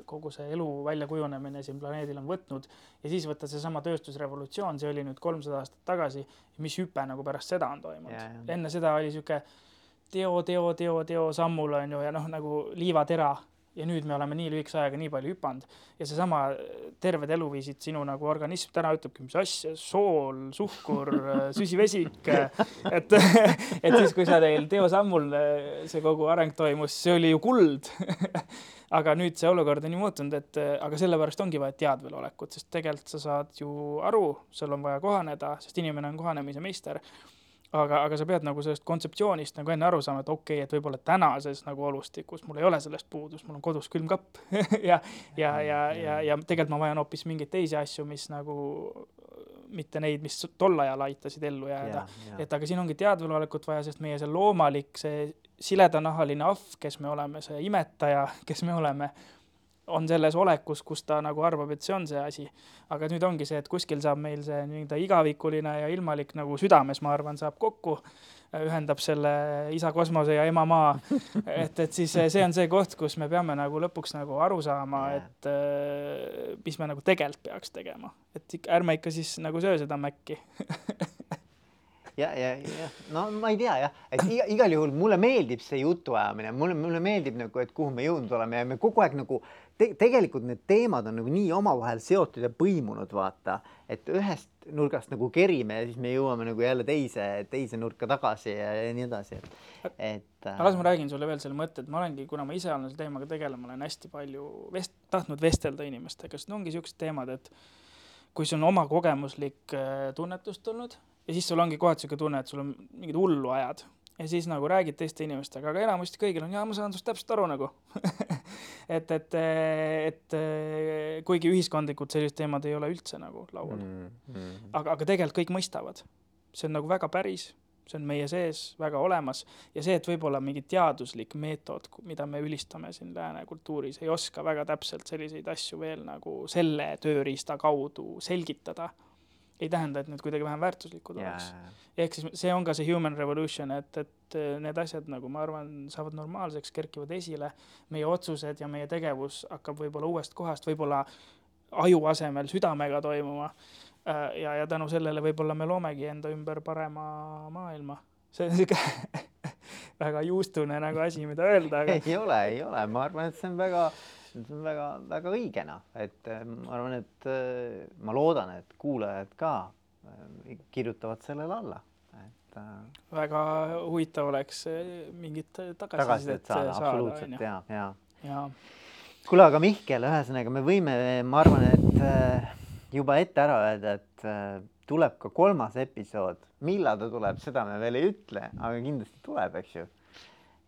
kogu see elu väljakujunemine siin planeedil on võtnud ja siis võtta seesama tööstusrevolutsioon, see oli nüüd kolmsada aastat tagasi, mis hüpe nagu pärast seda on toimunud. Enne seda oli sihuke teo, teo, teo, teo sammul on ju ja noh, nagu liivatera ja nüüd me oleme nii lühikese ajaga nii palju hüpanud. Ja seesama terved eluviisid, sinu nagu organism täna ütlebki, mis asja, sool, suhkur, süsivesik, et, et siis, kui sa teil Teo Sammul see kogu areng toimus, see oli ju kuld. Aga nüüd see olukord on ju muutunud, et aga sellepärast ongi vaja teadvelolekut, sest tegelikult sa saad ju aru, sul on vaja kohaneda, sest inimene on kohanemise meister aga, aga sa pead nagu sellest kontseptsioonist nagu enne aru saama, et okei okay,, et võib-olla tänases nagu olustikus mul ei ole sellest puudust, mul on kodus külmkapp ja, ja, ja, ja, ja tegelikult ma vajan hoopis mingeid teisi asju, mis nagu mitte neid, mis tol ajal aitasid ellu jääda. et aga siin ongi teadvelolekut vaja, sest meie see loomalik, see siledanahaline ahv, kes me oleme, see imetaja, kes me oleme on selles olekus, kus ta nagu arvab, et see on see asi. aga nüüd ongi see, et kuskil saab meil see nii-öelda igavikuline ja ilmalik nagu südames, ma arvan, saab kokku, ühendab selle isa kosmose ja ema maa. et, et siis see on see koht, kus me peame nagu lõpuks nagu aru saama, et äh, mis me nagu tegelikult peaks tegema, et ikka ärme ikka siis nagu söö seda mäkki. Ja, ja, ja. No ma ei tea jah, et iga, igal juhul mulle meeldib see jutuajamine, mulle, mulle meeldib nagu, et kuhu me jõudnud oleme. Ja me kogu aeg nagu te, tegelikult need teemad on nagu nii omavahel seotud ja põimunud, vaata, et ühest nurgast nagu kerime ja siis me jõuame nagu jälle teise, teise nurka tagasi ja, ja nii edasi, et, et äh.... aga las ma räägin sulle veel selle mõtte, et ma olengi, kuna ma ise olen selle teemaga tegelenud, ma olen hästi palju vest-, tahtnud vestelda inimestega, sest ongi siuksed teemad, et kui sul on oma kogemuslik äh, tunnetus tulnud ja siis sul ongi kohati siuke tunne, et sul on mingid hullu ajad ja siis nagu räägid teiste inimestega, aga enamasti kõigil on, jaa, ma saan sinust täpselt aru nagu et, et, et kuigi ühiskondlikult sellised teemad ei ole üldse nagu laual mm. -hmm. aga, aga tegelikult kõik mõistavad. see on nagu väga päris, see on meie sees väga olemas ja see, et võib-olla mingi teaduslik meetod, mida me ülistame siin lääne kultuuris, ei oska väga täpselt selliseid asju veel nagu selle tööriista kaudu selgitada ei tähenda, et need kuidagi vähem väärtuslikud yeah. oleks. ehk siis see on ka see human revolution, et, et need asjad nagu ma arvan, saavad normaalseks, kerkivad esile, meie otsused ja meie tegevus hakkab võib-olla uuest kohast, võib-olla aju asemel südamega toimuma. Äh, ja, ja tänu sellele võib-olla me loomegi enda ümber parema maailma. see on sihuke väga juustune nagu asi, mida öelda aga.... ei ole, ei ole, ma arvan, et see on väga see on väga-väga õige noh, et äh, ma arvan, et äh, ma loodan, et kuulajad ka äh, kirjutavad sellele alla, et. väga huvitav oleks mingit tagasisidet saada, saada. absoluutselt ja, ja, ja.. kuule, aga Mihkel, ühesõnaga me võime, ma arvan, et juba ette ära öelda, et tuleb ka kolmas episood, millal ta tuleb, seda me veel ei ütle, aga kindlasti tuleb, eks ju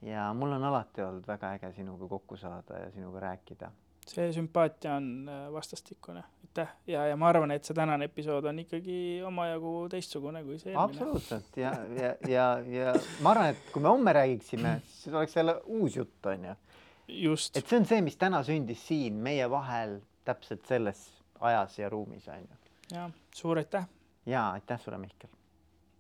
ja mul on alati olnud väga äge sinuga kokku saada ja sinuga rääkida. see sümpaatia on äh, vastastikune, aitäh ja, ja ma arvan, et see tänane episood on ikkagi omajagu teistsugune kui see eelmine. absoluutselt ja, ja, ja, ja ma arvan, et kui me homme räägiksime, siis oleks jälle uus jutt, on ju. et see on see, mis täna sündis siin meie vahel täpselt selles ajas ja ruumis, on ju. ja suur aitäh. ja aitäh sulle, Mihkel